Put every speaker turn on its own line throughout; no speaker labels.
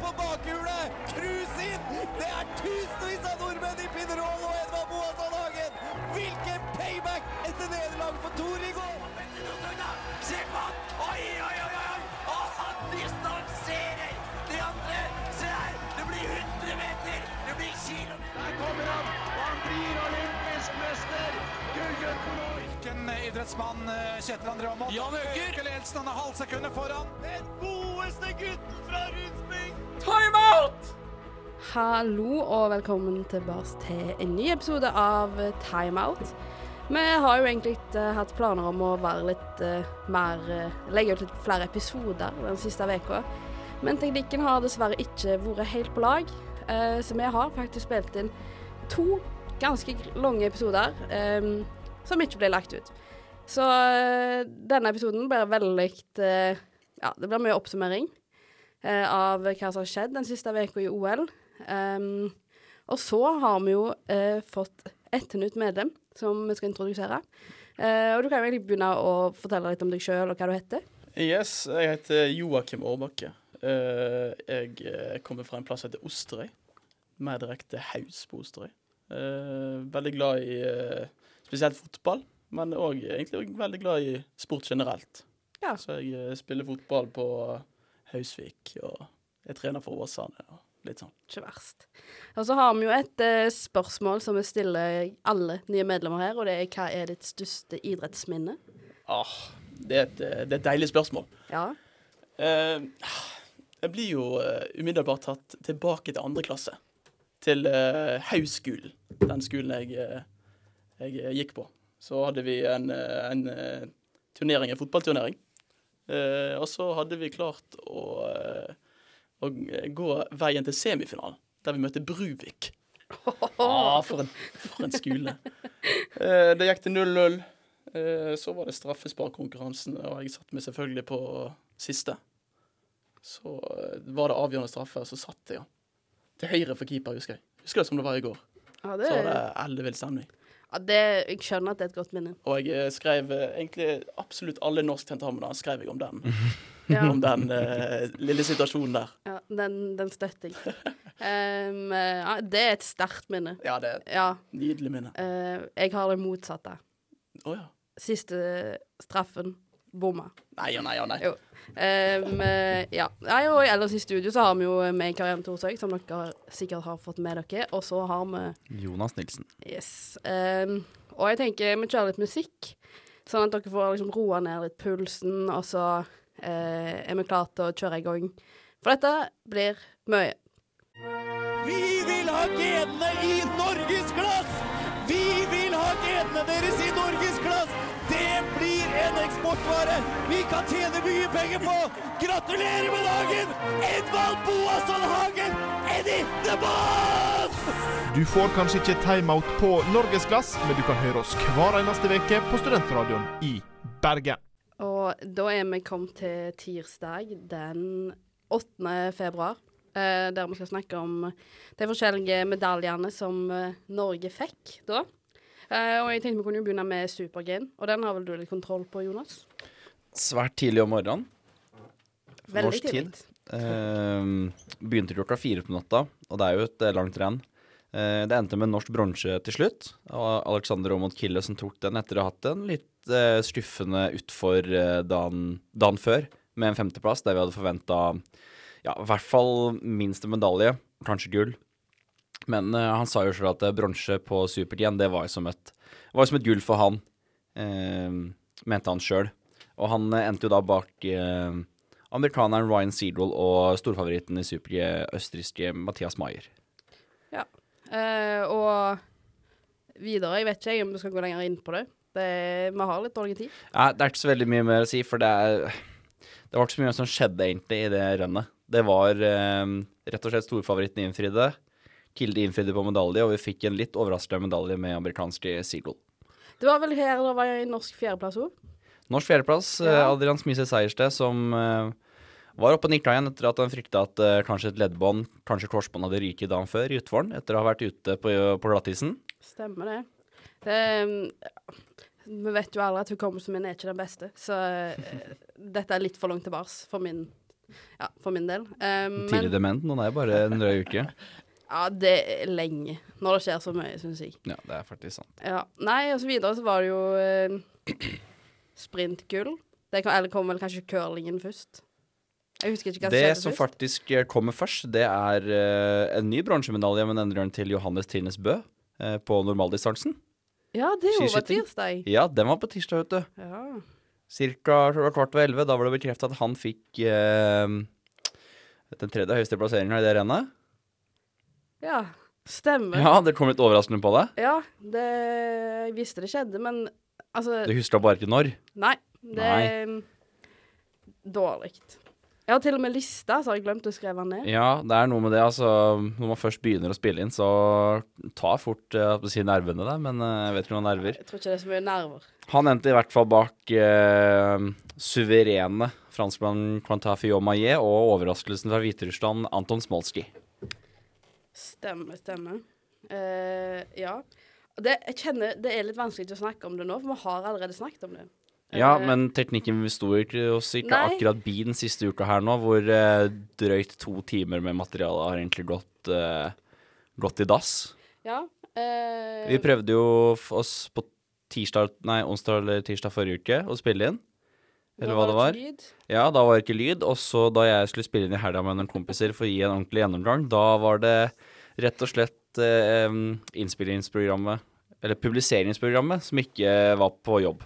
på bakhjulet! Cruise inn! Det er tusenvis av nordmenn i Pinerol og Edvard Boasson Hagen! Hvilken payback etter nederlag for Tor i går! Se på han! Oi, oi, oi, oi! Og han distanserer de andre! Se her! Det blir 100 meter! Det blir kilometer! Der kommer han! Og han blir olympisk mester! Gullgutten
Hvilken idrettsmann eh, Kjetil André Aamodt?
Jan Øker.
Øker ledelsen, han er halvsekundet foran.
Den godeste gutten fra Rundsbygd!
Hallo og velkommen tilbake til en ny episode av Timeout. Vi har jo egentlig uh, hatt planer om å være litt uh, mer uh, Legge ut litt flere episoder den siste uka. Men teknikken har dessverre ikke vært helt på lag, eh, så vi har faktisk spilt inn to ganske lange episoder eh, som ikke ble lagt ut. Så eh, denne episoden blir veldig eh, Ja, det blir mye oppsummering eh, av hva som har skjedd den siste uka i OL. Um, og så har vi jo eh, fått ett nytt medlem som vi skal introdusere. Eh, og du kan jo egentlig begynne å fortelle litt om deg sjøl og hva du heter.
Yes, jeg heter Joakim Aarbakke. Eh, jeg kommer fra en plass som heter Osterøy. Mer direkte haus på Osterøy. Veldig glad i spesielt fotball, men òg egentlig også veldig glad i sport generelt.
Ja.
Så jeg eh, spiller fotball på Hausvik, og jeg trener for Åsane og litt sånn.
Ikke verst. Og så har vi jo et eh, spørsmål som vi stiller alle nye medlemmer her, og det er hva er ditt største idrettsminne?
Ah, det, er et, eh, det er et deilig spørsmål.
Ja.
Eh, jeg blir jo uh, umiddelbart tatt tilbake til andre klasse. Til uh, Hausskolen, den skolen jeg, eh, jeg gikk på. Så hadde vi en, eh, en eh, turnering, en fotballturnering. Eh, og så hadde vi klart å, eh, å gå veien til semifinalen, der vi møtte Bruvik. Ah, for, en, for en skole. Eh, det gikk til 0-0. Eh, så var det straffesparkkonkurransen, og jeg satte meg selvfølgelig på siste. Så var det avgjørende straffe, og så satt jeg. Til høyre for keeper, husker jeg. Husker det som det var i går.
Ah, det,
Så var det ellevill stemning.
Ja, det Jeg skjønner at det er et godt minne.
Og jeg eh, skrev eh, egentlig absolutt alle norsktentamener skrev jeg om den.
Ja,
Om den eh, lille situasjonen der.
ja den, den støtter jeg. Um, ja, det er et sterkt minne.
Ja, det er et
Ja.
nydelig minne.
Uh, jeg har det motsatte.
Oh, ja.
Siste straffen bomma.
Nei og nei og nei.
Jo. Um, eh, ja. Nei, og ellers i studio så har vi jo meg, Karianne Thorshaug, som dere sikkert har fått med dere. Og så har vi
Jonas Nilsen.
Yes. Um, og jeg tenker vi kjører litt musikk, sånn at dere får liksom roa ned litt pulsen, og så uh, er vi klare til å kjøre i gang. For dette blir mye.
Vi vil ha genene i norgesglass! Vi vil ha genene deres i norgesglass! En eksportvare vi kan tjene mye penger på! Gratulerer med dagen! Edvald Boasson Hagen, Eddie the Boss!
Du får kanskje ikke timeout på Norgesglass, men du kan høre oss hver eneste uke på Studentradioen i Bergen.
Og da er vi kommet til tirsdag den 8. februar, eh, der vi skal snakke om de forskjellige medaljene som eh, Norge fikk da. Eh, og jeg tenkte vi kunne jo begynne med Supergen, og den har vel du litt kontroll på, Jonas?
Svært tidlig om morgenen. For
Veldig
norsk
tidlig.
tid. Eh, begynte klokka fire på natta, og det er jo et eh, langt renn. Eh, det endte med norsk bronse til slutt. Og Alexander Aamodt Kille som tok den etter å ha hatt en litt eh, skuffende utfor eh, dagen, dagen før, med en femteplass, der vi hadde forventa ja, i hvert fall minste medalje, kanskje gull. Men uh, han sa jo selv at eh, bronse på Super-G, det var som et, var som et gull for han, uh, mente han sjøl. Og han uh, endte jo da bak amerikaneren Ryan Seedwell og storfavoritten i Super-G, østerrikske Mathias Maier.
Ja. Og videre, jeg vet ikke om du skal gå lenger inn på det. det vi har litt dårlig tid.
Ja, det er ikke så veldig mye mer å si, for det er Det var ikke så mye som skjedde egentlig i det rennet. Det var eh, rett og slett storfavoritten innfridde. Kilde innfridde på medalje, og vi fikk en litt overraskende medalje med amerikansk Seagull.
Det var vel her det var en norsk fjerdeplass òg?
Norsk fjerdeplass. eh,
Ja.
Adrian Smise Seiersted som eh, var oppe og nikka igjen etter at han frykta at eh, kanskje et leddbånd, kanskje korsbånd, hadde ryket dagen før i utforen, etter å ha vært ute på, på glattisen.
Stemmer det. det ja. vi vet jo alle at hukommelsen min er ikke den beste, så uh, dette er litt for langt tilbake for min Ja, for min del. Um,
Tidlig dement. Nå er det bare en drøy uke.
ja, det er lenge når det skjer så mye, syns jeg.
Ja, det er faktisk sant.
Ja. Nei, og så videre så var det jo eh, sprintgull. Det kan, eller kom vel kanskje curlingen først. Jeg husker ikke hva som skjedde først.
Det som faktisk eh, kommer først, det er eh, en ny bronsemedalje, men endrer den til Johannes Tines Bø eh, på normaldistansen.
Ja, det var
på
tirsdag.
Ja, den var på tirsdag, vet du.
Ja.
Cirka kvart over elleve. Da var det bekreftet at han fikk eh, den tredje høyeste plasseringen i det rennet.
Ja. Stemmer.
Ja, det kom litt overraskende på deg.
Ja, det Jeg visste det skjedde, men altså
Du husker bare ikke når.
Nei. Det er dårlig. Jeg har til og med lista, så har jeg glemt å skrive den ned.
Ja, det er noe med det, altså. Når man først begynner å spille inn, så tar fort eh, jeg holdt si nervene der, men eh, jeg vet ikke noen nerver.
Jeg tror ikke det er så mye nerver.
Han endte i hvert fall bak eh, suverene franskmann Quantafi Maillet og overraskelsen fra Hviterussland Anton Smolski.
Stemmer, stemmer. Uh, ja. Og Det, jeg kjenner det er litt vanskelig å snakke om det nå, for vi har allerede snakket om det.
Ja,
Eh,
men teknikken sto ikke oss ikke
Nei.
akkurat bi den siste uka her nå, hvor eh, drøyt to timer med materiale har egentlig gått, eh, gått i dass.
Ja. eh,
Vi prøvde jo oss på tirsdag, nei, onsdag eller tirsdag forrige uke å spille inn. Eller hva det var.
lyd.
Ja, da var det ikke lyd. Og så da jeg skulle spille inn i helga med noen kompiser for å gi en ordentlig gjennomgang, da var det rett og slett eh, innspillingsprogrammet, eller publiseringsprogrammet, som ikke var på jobb.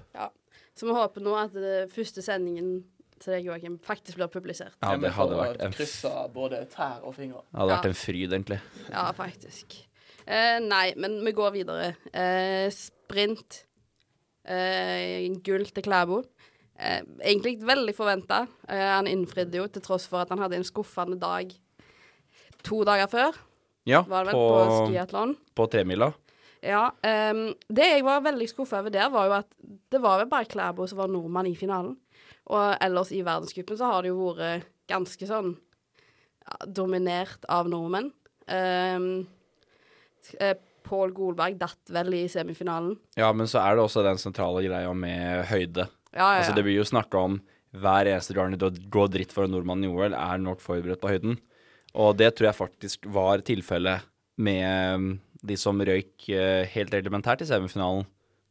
Så vi håper nå at det første sendingen til deg, Joakim, faktisk blir publisert.
Ja, det hadde vært en,
Kryssa både tær og fingre.
det hadde
Ja.
vært en fryd, egentlig.
Ja, faktisk. Eh, nei, men vi går videre. Eh, sprint. Eh, gull til Klæbo. Eh, egentlig veldig forventa. Eh, han innfridde jo, til tross for at han hadde en skuffende dag to dager før.
Ja,
vel
på,
på, skiatlon.
på tremila.
Ja. Um, det jeg var veldig skuffa over der, var jo at det var vel bare Klæbo som var nordmann i finalen. Og ellers i verdenscupen så har det jo vært ganske sånn ja, dominert av nordmenn. Um, Pål Golberg datt vel i semifinalen.
Ja, men så er det også den sentrale greia med høyde.
Ja, ja,
Altså, det blir jo snakka om hver eneste gang det går dritt for en nordmann i OL, er nok forberedt på høyden. Og det tror jeg faktisk var tilfellet med um, de som røyk eh, helt elementært i semifinalen,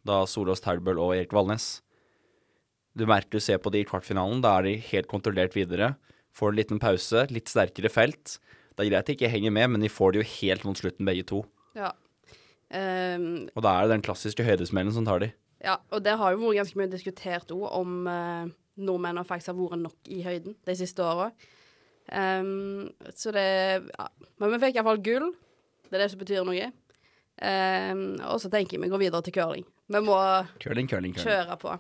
da Solås Terbøl og Erik Valnes. Du merker du ser på de i kvartfinalen, da er de helt kontrollert videre. Får en liten pause, litt sterkere felt. Det er greit de ikke henger med, men de får det jo helt mot slutten, begge to.
ja. Um,
Og da er det den klassiske høydesmellen som tar de.
Ja, og det har jo vært ganske mye diskutert òg om eh, nordmennene faktisk har vært nok i høyden de siste åra. Um, så det ja. Men vi fikk iallfall gull. Det er det som betyr noe. Um, og så tenker jeg vi går videre til curling. Vi må
Curling, curling, curling.
kjøre på.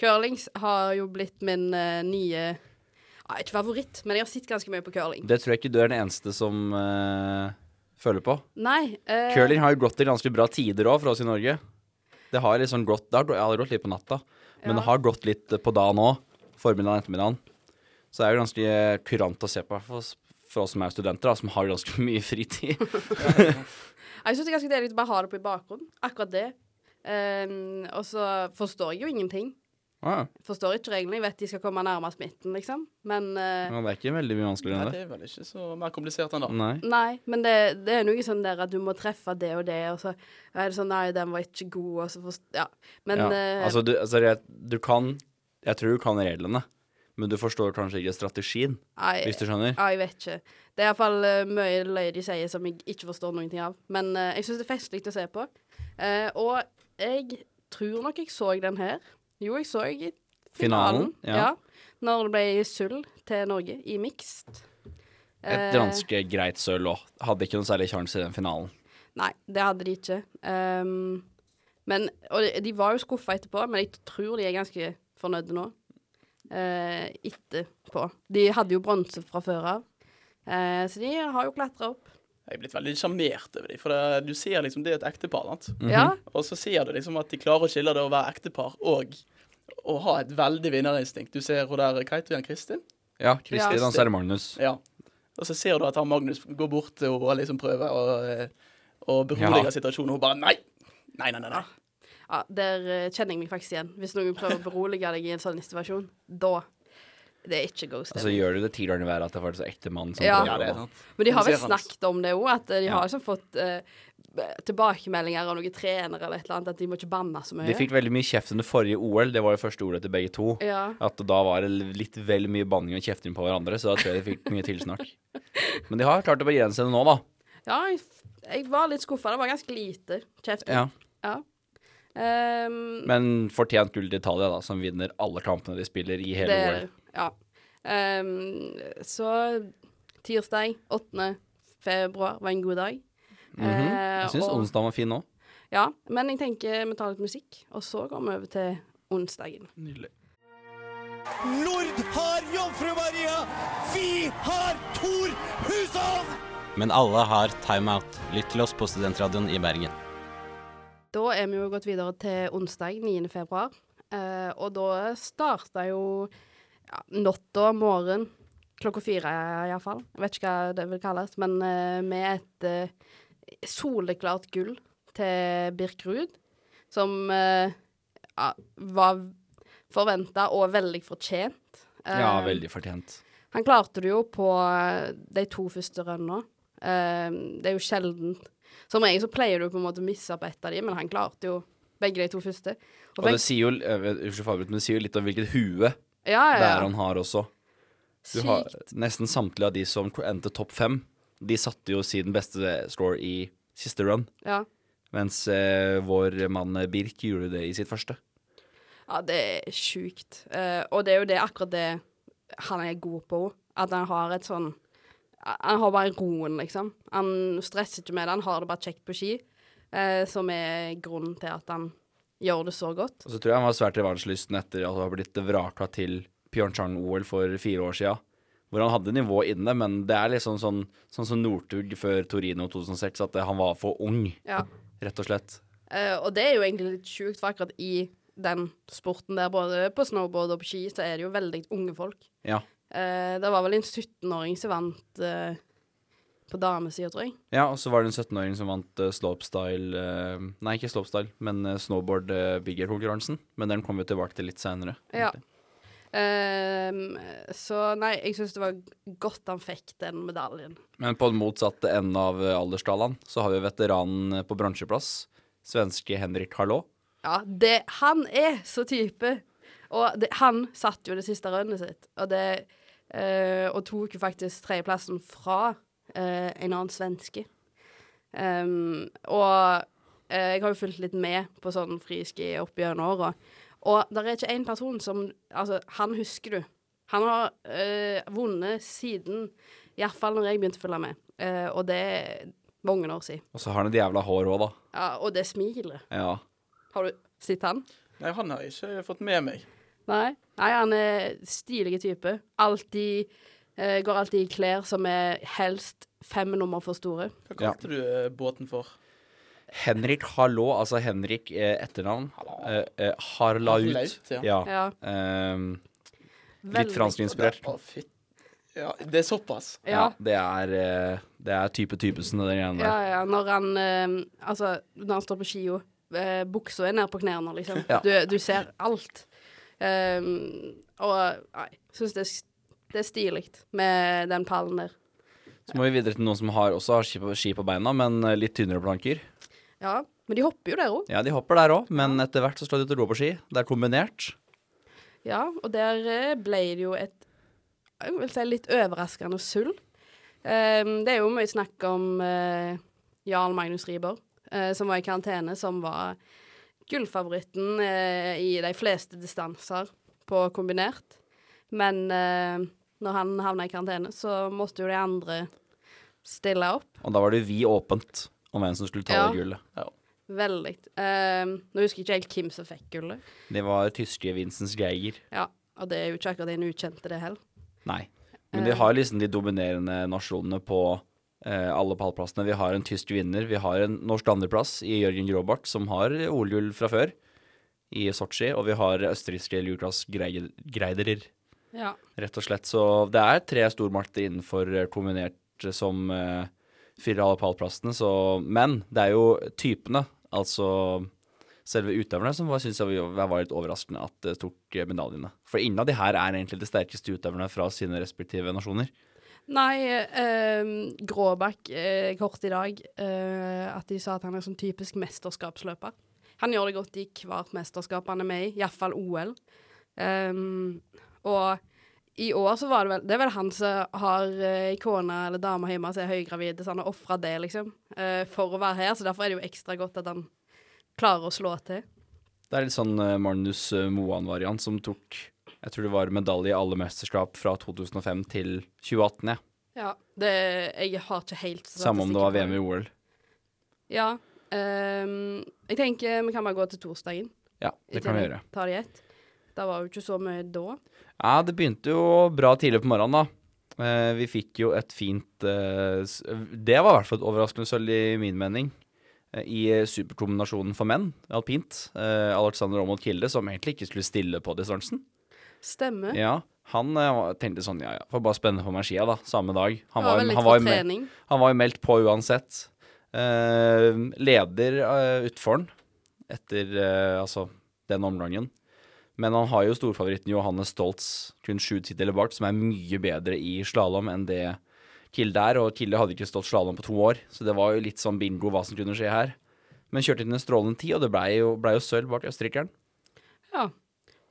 Curling har jo blitt min uh, nye uh, Ikke favoritt, men jeg har sett ganske mye på curling.
Det tror jeg ikke du er den eneste som uh, føler på.
Nei. eh,
Curling har jo gått til ganske bra tider òg for oss i Norge. Det har liksom gått Det har, jeg har gått litt på natta, men
Ja.
det har gått litt på dagen òg. Formiddagen og ettermiddagen. Så det er jo ganske kurant å se på for oss, for oss som er studenter, da, som har ganske mye fritid.
Jeg syns det er ganske deilig å bare ha det på i bakgrunnen. Akkurat det. Um, og så forstår jeg jo ingenting.
Ah,
Forstår ikke reglene. Jeg vet de skal komme nærmest midten, liksom. Men uh,
ja, det er ikke veldig mye vanskeligere enn
det
det.
er vel ikke så mer komplisert enn det.
Nei.
Nei, men det, det er noe sånn der at du må treffe det og det, og så er det sånn Nei, den var ikke god, og så forst... Ja. Men
ja.
Uh,
Altså, du, altså jeg, du kan Jeg tror du kan reglene, men du forstår kanskje ikke strategien,
nei,
hvis du skjønner.
ja, jeg vet ikke. Det er iallfall uh, mye løye de sier som jeg ikke forstår noen ting av. Men uh, jeg syns det er festlig å se på. Eh, og jeg tror nok jeg så den her. Jo, jeg så i
Finalen, ja.
ja. Når det ble sølv til Norge i mixed.
Et
Eh,
greit sølv òg. Hadde ikke noen særlig sjanse i den finalen.
Nei, det hadde de ikke. Um, men, og de, de var jo skuffa etterpå, men jeg tror de er ganske fornøyde nå. Uh, etterpå. De hadde jo bronse fra før av, uh, så de har jo klatra opp.
Jeg er blitt veldig sjarmert over dem, for det, du ser liksom det er et ektepar. Mm
-hmm.
Ja,
Og så ser du liksom at de klarer å skille det å være ektepar og å ha et veldig vinnerinstinkt. Du ser hun der, heter Kristin?
Ja, Kristin
Ja.
er det Magnus.
Ja. Og så ser du at han Magnus går bort til henne og liksom prøver å, eh, å berolige
Ja.
situasjonen. Og hun bare nei. Nei, nei, nei. nei.
ja der eh, kjenner jeg meg faktisk igjen. Hvis noen prøver å berolige deg i en sånn situasjon, da det er ikke god
Altså gjør du det ti ganger verre at det faktisk er ekte mann som
Ja.
prøver
Ja, det er sant.
Men de har vel snakket om det òg, at eh, de har liksom fått uh, tilbakemeldinger av noen trenere eller et eller annet, at de må ikke banne så mye.
De fikk veldig mye kjeft under forrige OL, det var jo første ordet til begge to.
Ja.
At da var det litt vel mye banning og kjefting på hverandre, så da tror jeg de fikk mye tilsnakk. Men de har klart å begrense det nå, da.
ja, jeg, jeg var litt skuffa. Det var ganske lite kjeft.
Ja.
Ja. Um,
Men fortjent gull til Italia, da, som vinner alle kampene de spiller i hele
det,
OL.
Ja. Um, så tirsdag 8. februar var en god dag.
Mm
-hmm.
Jeg syns
og-
onsdag var fin nå.
Ja, men jeg tenker vi tar litt musikk, og så går vi over til onsdagen.
Nydelig.
Nord har Jomfru Maria! Vi har Tor Hushovd!
Men alle har timeout. Lytt til oss på Studentradioen i Bergen.
Da er vi jo gått videre til onsdag 9. februar, eh, og da starta jo ja, natta, morgen, klokka fire iallfall. Jeg vet ikke hva det vil kalles, men uh, med et uh, soleklart gull til Birk Ruud, som uh, ja, var forventa og veldig fortjent.
Ja, veldig fortjent.
Han klarte det jo på de to første rønna. Det er jo sjelden Som regel så pleier du på en måte å misse på ett av de, men han klarte jo begge de to første.
Og det sier jo, unnskyld men det sier jo litt om hvilket hue
ja, ja,
er
ja.
han har også. Du har
Sykt.
nesten samtlige av de som endte topp fem, de satte jo sin beste score i siste run,
Ja.
mens eh, vår mann Birk gjorde det i sitt første.
ja, det er sjukt. Eh, og det er jo det akkurat det han er god på. At han har et sånn Han har bare roen, liksom. Han stresser ikke med det, han har det bare kjekt på ski. eh, som er grunnen til at han gjør det så godt.
Og så tror jeg han var svært revansjelysten etter at han har blitt vraka til Pyeongchang-OL for fire år sia. Hvor han hadde nivå inne, men det er liksom sånn, sånn som Northug før Torino 2006, at han var for ung,
Ja.
rett og slett.
Uh, og det er jo egentlig litt sjukt, for akkurat i den sporten der, både på snowboard og på ski, så er det jo veldig unge folk.
Ja.
Uh, det var vel en 17-åring som vant eh, på damesida, tror jeg.
Ja, og så var det en 17-åring som vant uh, slopestyle uh, Nei, ikke slopestyle, men uh, snowboard uh, big air-konkurransen. Men den kommer vi tilbake til litt seinere.
Ja. Um, så nei, jeg syns det var godt han fikk den medaljen.
Men på den motsatte enden av aldersskalaen så har vi veteranen på bransjeplass. Svenske Henrik Harlå.
Ja, det Han er så type! Og det, han satt jo det siste rønnet sitt, og det uh, Og tok jo faktisk tredjeplassen fra eh, en annen svenske. Um, og uh, jeg har jo fulgt litt med på sånn friski opp gjennom åra. Og det er ikke én person som Altså, han husker du. Han har uh, vunnet siden Iallfall når jeg begynte å følge med. Eh, og det er mange år siden.
Og så har han et jævla hår òg, da.
Ja, og det smilet.
Ja.
Har du sett han?
Nei, han har jeg ikke fått med meg.
Nei. Nei, han er stilige type. Alltid eh, Går alltid i klær som er helst fem nummer for store.
Hva kalte du eh, båten for?
Henrik Harlå, altså Henrik eh, etternavn. Eh, eh, Harlaut.
Harlaut, ja.
ja.
Ja.
Ehm, litt franskinspirert.
Ja, det er såpass.
Ja.
Ja.
det er Det er type typesen, det greiene
Ja,
der.
ja. Når han eh, Altså, når han står på skia, eh, buksa er nede på knærne, liksom.
Ja.
Du, du ser alt. Um, og nei, syns det, er det er stilig med den pallen der.
Så må vi videre til noen som har, også har ski på, ski på beina, men eh, litt tynnere planker.
Ja, men de hopper jo der òg.
Ja, de hopper der òg, men etter hvert så slår de og gå på ski. Det er kombinert.
Ja, og der eh, ble det jo et jeg vil si litt overraskende sølv. Um, det er jo mye snakk om uh, Jarl Magnus Riiber, uh, som var i karantene, som var gullfavoritten uh, i de fleste distanser på kombinert. Men når han havna i karantene, så måtte jo de andre stille opp.
Og da var det vi åpent om hvem som skulle ta
Ja.
det gullet.
Veldig. Um, nå husker jeg ikke helt hvem som fikk gullet.
Det var tyske Vincents Geiger.
Ja, og det er jo ikke akkurat en ukjente, det heller.
Nei. Men vi har liksom de dominerende nasjonene på eh, alle pallplassene. Vi har en tysk vinner. Vi har en norsk andreplass i Jørgen Gråbart, som har OL-gull fra før, i Sotsji. Og vi har østerrikske Lukas Greider- Greiderer,
Ja.
rett og slett. Så det er tre stormakter innenfor eh, kombinert eh, som uh, fyller alle pallplassene. Så Men det er jo typene, altså selve utøverne, som syns jeg var litt overraskende at det tok eh, medaljene. For ingen av de her er egentlig de sterkeste utøverne fra sine respektive nasjoner.
Nei, eh, Gråbakk eh, kort i dag eh, at de sa at han er som typisk mesterskapsløper. Han gjør det godt i hvert mesterskap han er med i, iallfall OL. Um, og i år så var det vel Det er vel han som har ei kone eller dame hjemme som er høygravid, så han har ofra det, liksom, uh, for å være her. Så derfor er det jo ekstra godt at han klarer å slå til.
Det er litt sånn uh, Magnus Moan-variant som tok Jeg tror det var medalje i alle mesterskap fra 2005 til 2018, ja.
Ja. Det, jeg har ikke helt
Samme om det var VM i OL.
Ja. Um, jeg tenker vi kan bare gå til torsdagen.
Ja, det kan vi gjøre.
Ta det i ett. Det var jo ikke så mye da.
Ja, det begynte jo bra tidlig på morgenen, da. Eh, vi fikk jo et fint eh, Det var i hvert fall et overraskende sølv, i min mening. Eh, I superkombinasjonen for menn, alpint. Eh, Alexander Aamodt Kilde, som egentlig ikke skulle stille på distansen.
Stemmer.
Ja, han eh, tenkte sånn ja ja, får bare spenne på meg skia, da, samme dag. Han
var
han var, jo mel-
trening.
han var jo meldt på uansett. Eh, leder uh, utfor han etter altså den omgangen. Men han har jo storfavoritten Johannes Stoltz kun sju tideler bak, som er mye bedre i slalåm enn det Kilde er. Og Kilde hadde ikke stått slalåm på to år, så det var jo litt sånn bingo hva som kunne skje her. Men kjørte inn en strålende tid, og det blei jo, ble jo sølv bak østerrikeren.
Ja.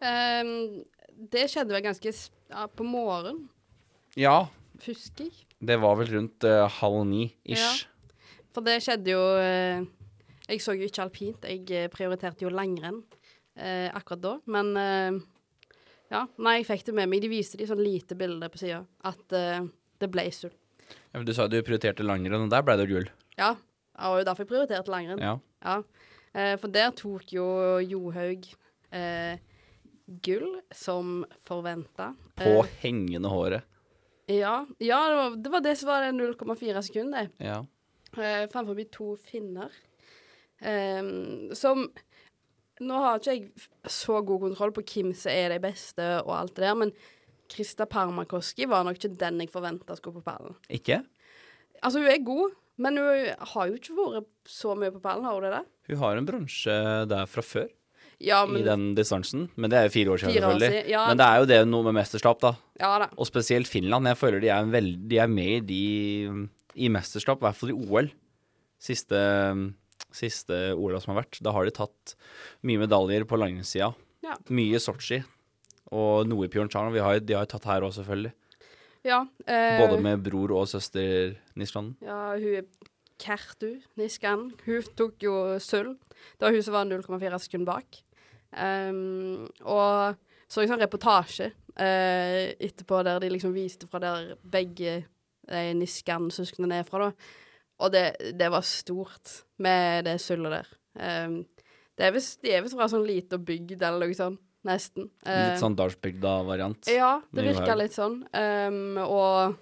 Um, det skjedde vel ganske ja, på morgenen,
Ja,
husker jeg.
det var vel rundt uh, halv ni-ish. Ja.
For det skjedde jo uh, Jeg så jo ikke alpint, jeg eh, prioriterte jo langrenn eh, akkurat da. Men eh, ja, nei, jeg fikk det med meg. De viste de sånn lite bilder på sida. At eh, det ble sult.
Ja, du sa du prioriterte langrenn, og der ble det gull.
Ja. Det var jo derfor jeg prioriterte langrenn.
Ja.
Ja. Eh, for der tok jo Johaug eh, gull, som forventa.
På hengende håret.
ja, ja det, var, det var det som var det 0,4 sekunder.
Ja.
eh, framfor to finner. Eh, som Nå har ikke jeg så god kontroll på hvem som er de beste og alt det der, men Krista Parmakoski var nok ikke den jeg forventa skulle på pallen.
Ikke?
Altså, hun er god, men hun har jo ikke vært så mye på pallen, har hun det? der?
Hun har en bronse der fra før
Ja,
i den distansen, men det er jo fire år siden,
Fire år
selvfølgelig.
siden, ja.
Men det er jo det noe med mesterskap, da.
Ja da.
Og spesielt Finland. Jeg føler de er, veld, de er med i, de, i mesterskap, i hvert fall i OL. Siste, siste OL som har vært. Da har de tatt mye medaljer på langrennssida.
Ja.
Mye Sotsji. Og noe i Pyeongchang. Vi har, de har tatt her òg, selvfølgelig.
Ja, eh,
Både med bror og søster Nisland.
Ja, hun er Kertu Niskan. Hun tok jo sølv. Det var hun som var 0,4 sekunder bak. Um, og så en sånn reportasje uh, etterpå der de liksom viste fra der begge de Niskan-søsknene er fra, da. Og det, det var stort med det sullet der. Um, det er visst de er visst fra sånn lita bygd eller noe sånt, nesten.
Litt sånn Dalsbygda-variant.
ja, det virka litt sånn. Um, og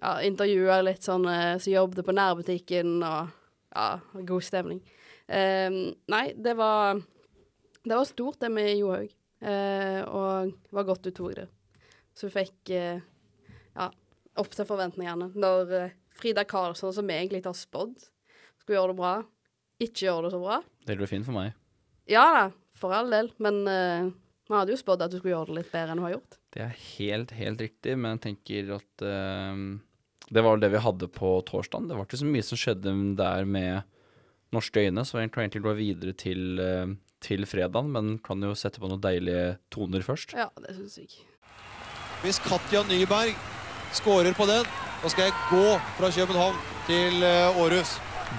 ja, intervjua litt sånn eh, som jobbet på nærbutikken, og ja, god stemning. Um, nei, det var Det var stort, det med Johaug. Uh, og det var godt du tok det. Så du fikk uh, ja, opp til forventningene. Når eh, Frida Karlsson, som vi egentlig har spådd, skulle gjøre det bra, ikke gjør det så bra.
Det blir fint for meg.
Ja da, for all del, men vi hadde jo spådd at du skulle gjøre det litt bedre enn du har gjort.
Det er helt, helt riktig, men jeg tenker at uh, det var det vi hadde på torsdagen. Det var ikke så mye som skjedde der med norske øyne, så jeg tror egentlig gå videre til, uh, til fredagen, men kan jo sette på noen deilige toner først.
Ja, det syns jeg.
Hvis Katja Nyberg skårer på den, da skal jeg gå fra København til eh, Århus.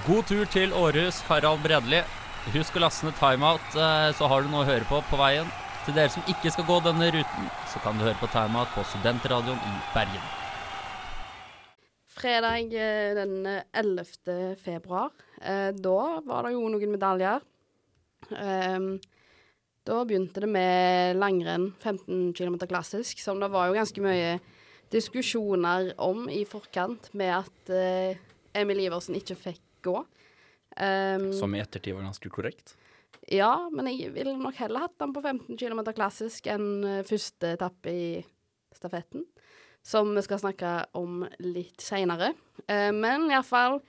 God tur til Århus, Harald Bredli. Husk å laste ned timeout, eh, så har du noe å høre på på veien. Til dere som ikke skal gå denne ruten, så kan du høre på timeout på Studentradioen i Bergen.
Fredag eh, den 11. februar. Eh, da var det jo noen medaljer. Ehm, da begynte det med langrenn, 15 km klassisk, som det var jo ganske mye diskusjoner om i forkant, med at uh, Emil Iversen ikke fikk gå. Um,
Som i ettertid var ganske korrekt.
Ja, men jeg ville nok heller hatt den på 15 km klassisk enn eh, første etappe i stafetten, som vi skal snakke om litt seinere. Uh, men iallfall,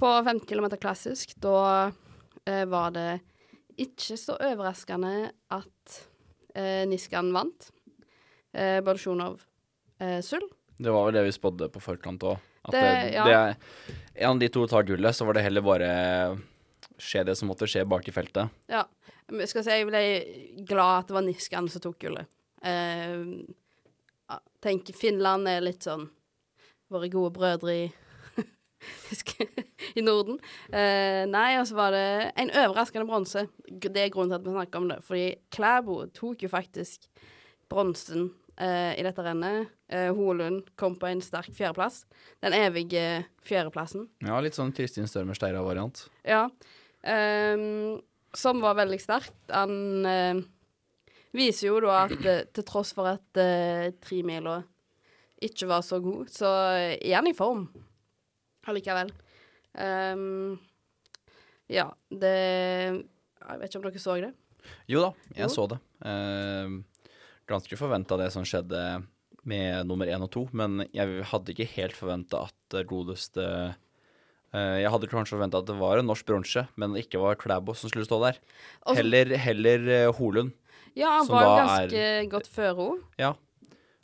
på 15 km klassisk, da uh, var det ikke så overraskende at uh, Niskan vant. Uh, Bolsjunov eh, sølv.
Det var vel det vi spådde på forkant òg. At
Det-
det,
ja.
det, en av de to tar gullet, så var det heller bare skje det som måtte skje bak i feltet.
Ja. Men Jeg skal si jeg ble glad at det var Niskan som tok gullet. Eh, ja, tenk Finland er litt sånn våre gode brødre i i Norden. Uh, nei, og så var det en overraskende bronse. Det er grunnen til at vi snakker om det. Fordi Klæbo tok jo faktisk bronsen eh, i dette rennet. Uh, Holund kom på en sterk fjerdeplass. Den evige fjerdeplassen.
Ja, litt sånn Kristin Størmer Steira-variant.
Ja. Um, som var veldig sterkt. Han uh, viser jo da at til tross for at uh, tremila ikke var så god, så er han i form allikevel. Um, ja, det Jeg vet ikke om dere så det?
Jo da, jeg
Jo.
så det. Uh, ganske forventa det som skjedde med nummer én og to, men jeg hadde ikke helt forventa at godeste eh, Jeg hadde kanskje forventa at det var en norsk bronse, men ikke var Klæbo som skulle stå der. Heller, heller eh, Holund.
Ja, han var ganske er, godt føre henne.
Ja.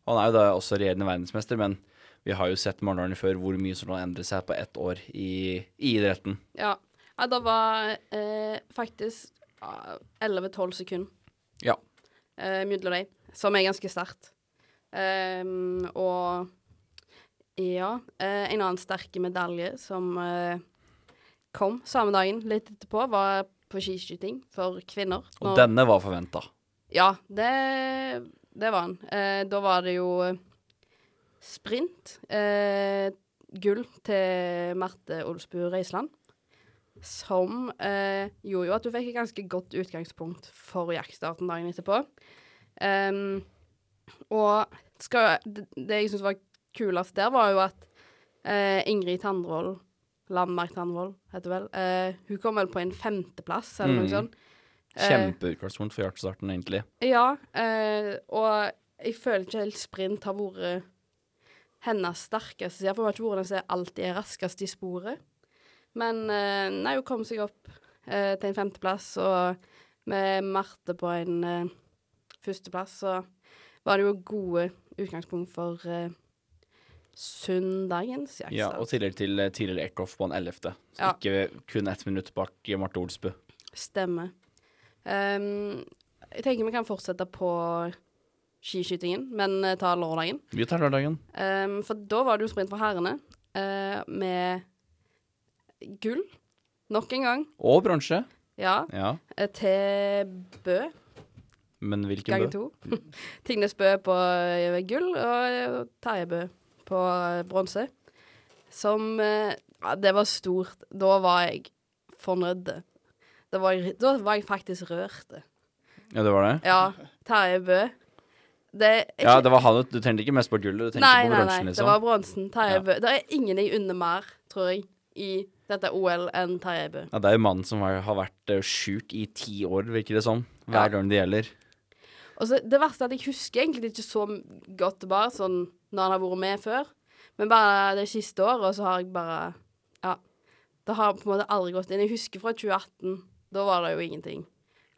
Han er jo da også regjerende verdensmester, men vi har jo sett mange før hvor mye som kan endre seg på ett år i, i idretten.
Ja. ja, det var eh, faktisk ah, 11-12 sekunder
Ja.
eh, mellom dem, som er ganske sterkt. Um, og ja, eh, en annen sterke medalje som eh, kom samme dagen, litt etterpå, var på skiskyting for kvinner.
Og
Når-
denne var forventa.
Ja, det, det var den. Eh, da var det jo eh, sprint. Eh, gull til Marte Olsbu Reisland. Som eh, gjorde jo at du fikk et ganske godt utgangspunkt for jaktstarten dagen etterpå. Em, og skal, det, det jeg syns var kulest der, var jo at uh, Ingrid Tandvold Landmark Tandvold, heter det vel. Uh, hun kom vel på en femteplass, eller noe
Mm.
sånt. Eh,
Kjempeutgangspunkt for hjertestarten, egentlig.
ja, og jeg føler ikke helt sprint har vært hennes sterkeste side, for hun har ikke vært den som alltid er raskest i sporet. Men nei, hun kom seg opp til en femteplass, og med Marte på en førsteplass, så var det jo gode utgangspunkt for uh, søndagens jaktstart.
Ja, og tidligere til eh, tidligere Eckhoff på en ellevte. Så
Ja.
ikke kun ett minutt bak eh, Marte Olsbu.
Stemmer. Um, jeg tenker vi kan fortsette på skiskytingen, men uh, ta lørdagen.
Vi tar lørdagen.
Um, for da var det jo sprint for herrene, uh, med gull. Nok en gang.
Og bronse.
Ja.
Ja,
eh, Til Bø,
men hvilken
Gange
bø?
to. Tingnes Bø på eh, gull, og eh, Terje Bø på eh, bronse. Som Ja, det var stort. Da var jeg fornøyd. Da var jeg, da var jeg faktisk rørt.
Ja, det var det?
Ja, Terje Bø. Det ikke,
Ja, det var han. Du tenkte ikke mest på gullet, du tenkte
nei,
på
nei,
liksom?
nei.
nei,
Det var bronsen. Terje
Ja.
Bø. Det er ingen jeg unner mer, tror jeg, i dette OL enn Terje Bø.
Ja, det er jo mannen som har, har vært uh, sjuk i ti år, virker det som. Hver
Ja.
gang det gjelder.
Og så Det verste er at jeg husker egentlig ikke så godt bare sånn når han har vært med før. Men bare det siste året, så har jeg bare Ja. Det har på en måte aldri gått inn. Jeg husker fra 2018. Da var det jo ingenting.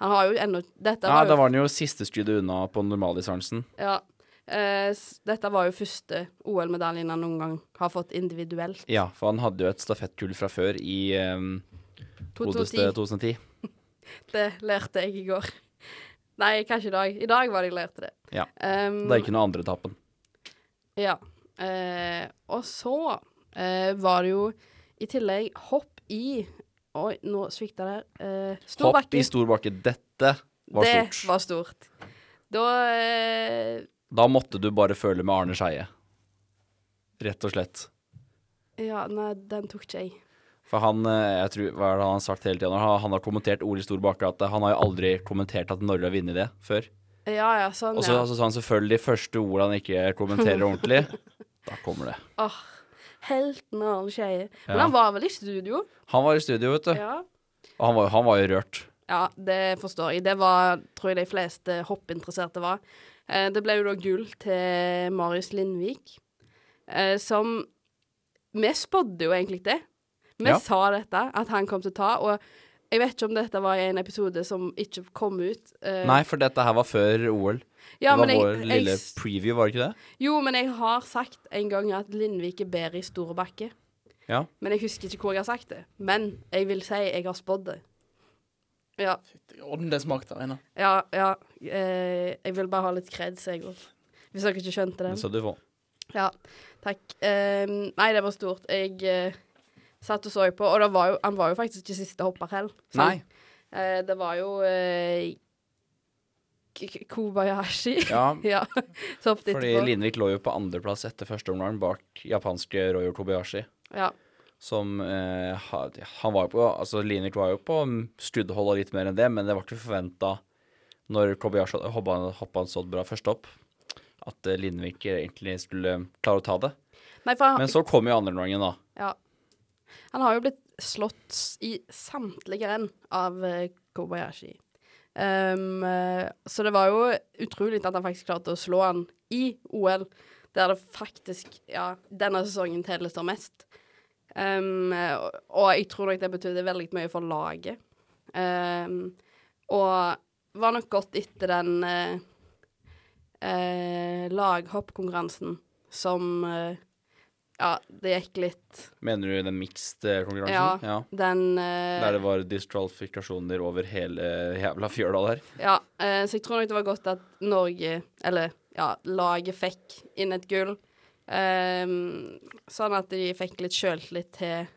Han har jo ennå Dette
Ja,
var
da var han jo siste skuddet unna på normaldistansen.
Ja. Eh, dette var jo første OL-medaljen han noen gang har fått individuelt.
Ja, for han hadde jo et stafettgull fra før i um,
2010.
2010.
Det lærte jeg i går. Nei, kanskje i dag. I dag var det jeg lærte det.
Ja.
Um,
Det er ikke noe andre etappen.
Ja. Uh, og så uh, var det jo i tillegg hopp i Oi, nå svikta det. Uh, stor
Hopp
bakke.
i stor bakke. Dette var
det
stort.
var stort. Da uh,
Da måtte du bare føle med Arne Skeie. Rett og slett.
Ja, nei, den tok ikke jeg.
For han, eh, jeg tror, hva er det han har sagt hele tiden? Han, han har kommentert ord i stor bakke, at han har jo aldri kommentert at Norge har vunnet det før.
Ja ja, sånn,
Og så
ja.
altså, sa han selvfølgelig de første ordene han ikke kommenterer ordentlig. Da kommer det.
Åh, helten Arne Skeie. Men
Ja.
han var vel i studio?
Han var i studio, vet du.
Ja.
Og han var, han var jo rørt.
Ja, det forstår jeg. Det var, tror jeg de fleste hoppinteresserte var. Eh, det ble jo da gull til Marius Lindvik, eh, som Vi spådde jo egentlig det. Vi
Ja.
sa dette, at han kom til å ta, og Jeg vet ikke om dette var en episode som ikke kom ut. Uh,
Nei, for dette her var før OL.
ja,
det var
jeg-
vår lille
jeg,
preview, var det ikke det?
Jo, men jeg har sagt en gang at Lindvik er bedre i store bakke.
Ja.
Men jeg husker ikke hvor jeg har sagt det. Men jeg vil si jeg har spådd det. Ja,
Orden det smakte, inne.
ja, ja. Uh, jeg vil bare ha litt kreds, jeg òg. Hvis dere ikke skjønte det.
Det skal du få.
Ja, takk. Uh, nei, det var stort. Jeg satt og så på, og det var jo, han var jo faktisk ikke siste hopper heller.
Nei.
Eh, det var jo eh, Kobayashi.
Ja,
ja,
fordi
etterpå.
Lindvik lå jo på andreplass etter første omgang bak japanske Royo Kobayashi.
Ja.
Som eh, Han var jo på Altså, Lindvik var jo på skuddhold og litt mer enn det, men det var ikke forventa når Kobayashi hoppa, hoppa så bra først opp, at eh, Lindvik egentlig skulle klare å ta det.
Nei, han,
Men så kom jo andre omgangen, da.
ja. Han har jo blitt slått i samtlige renn av eh, Kobayashi. Eh, så det var jo utrolig at han faktisk klarte å slå han i OL, der det faktisk, ja, denne sesongen telles som mest. Um, og, jeg tror nok det betydde veldig mye for laget. Um, og var nok godt etter den uh, uh, laghoppkonkurransen som eh, Ja, det gikk litt
Mener du den mixed-konkurransen?
Ja. Den uh,
Der det var distralifikasjoner over hele jævla fjøla der.
Ja, uh, så jeg tror nok det var godt at Norge, eller ja, laget fikk inn et gull. Um, sånn at de fikk litt sjøltillit til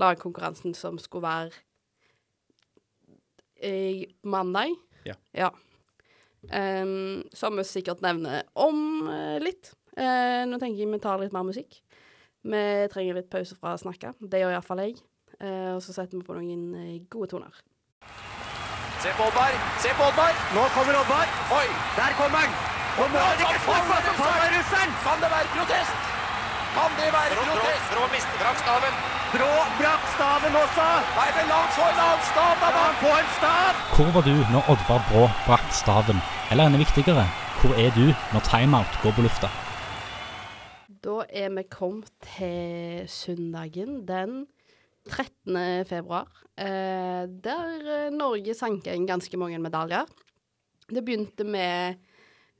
lagkonkurransen som skulle være i mandag.
Ja.
Ehm, som vi sikkert nevner om uh, litt. Uh, nå tenker jeg vi tar litt mer musikk. Vi trenger litt pause fra å snakke. Det gjør iallfall jeg. Eh, og så setter vi på noen eh, gode toner.
Se på Oddvar! Se på Oddvar! Nå kommer Oddvar! Oi! Der kommer han! Nå må det ikke falle for faller russeren! Kan det være protest? Kan det være protest? Brå mister brakk staven. Brå brakk staven også! Nei, vel, han få en annen stav, da! Han på en stav!
Hvor var du når Oddvar Brå brakk staven? Eller enda viktigere, hvor er du når timeout går på lufta?
Da er vi kommet til søndagen den 13. februar, eh, der eh, Norge sank inn ganske mange medaljer. Det begynte med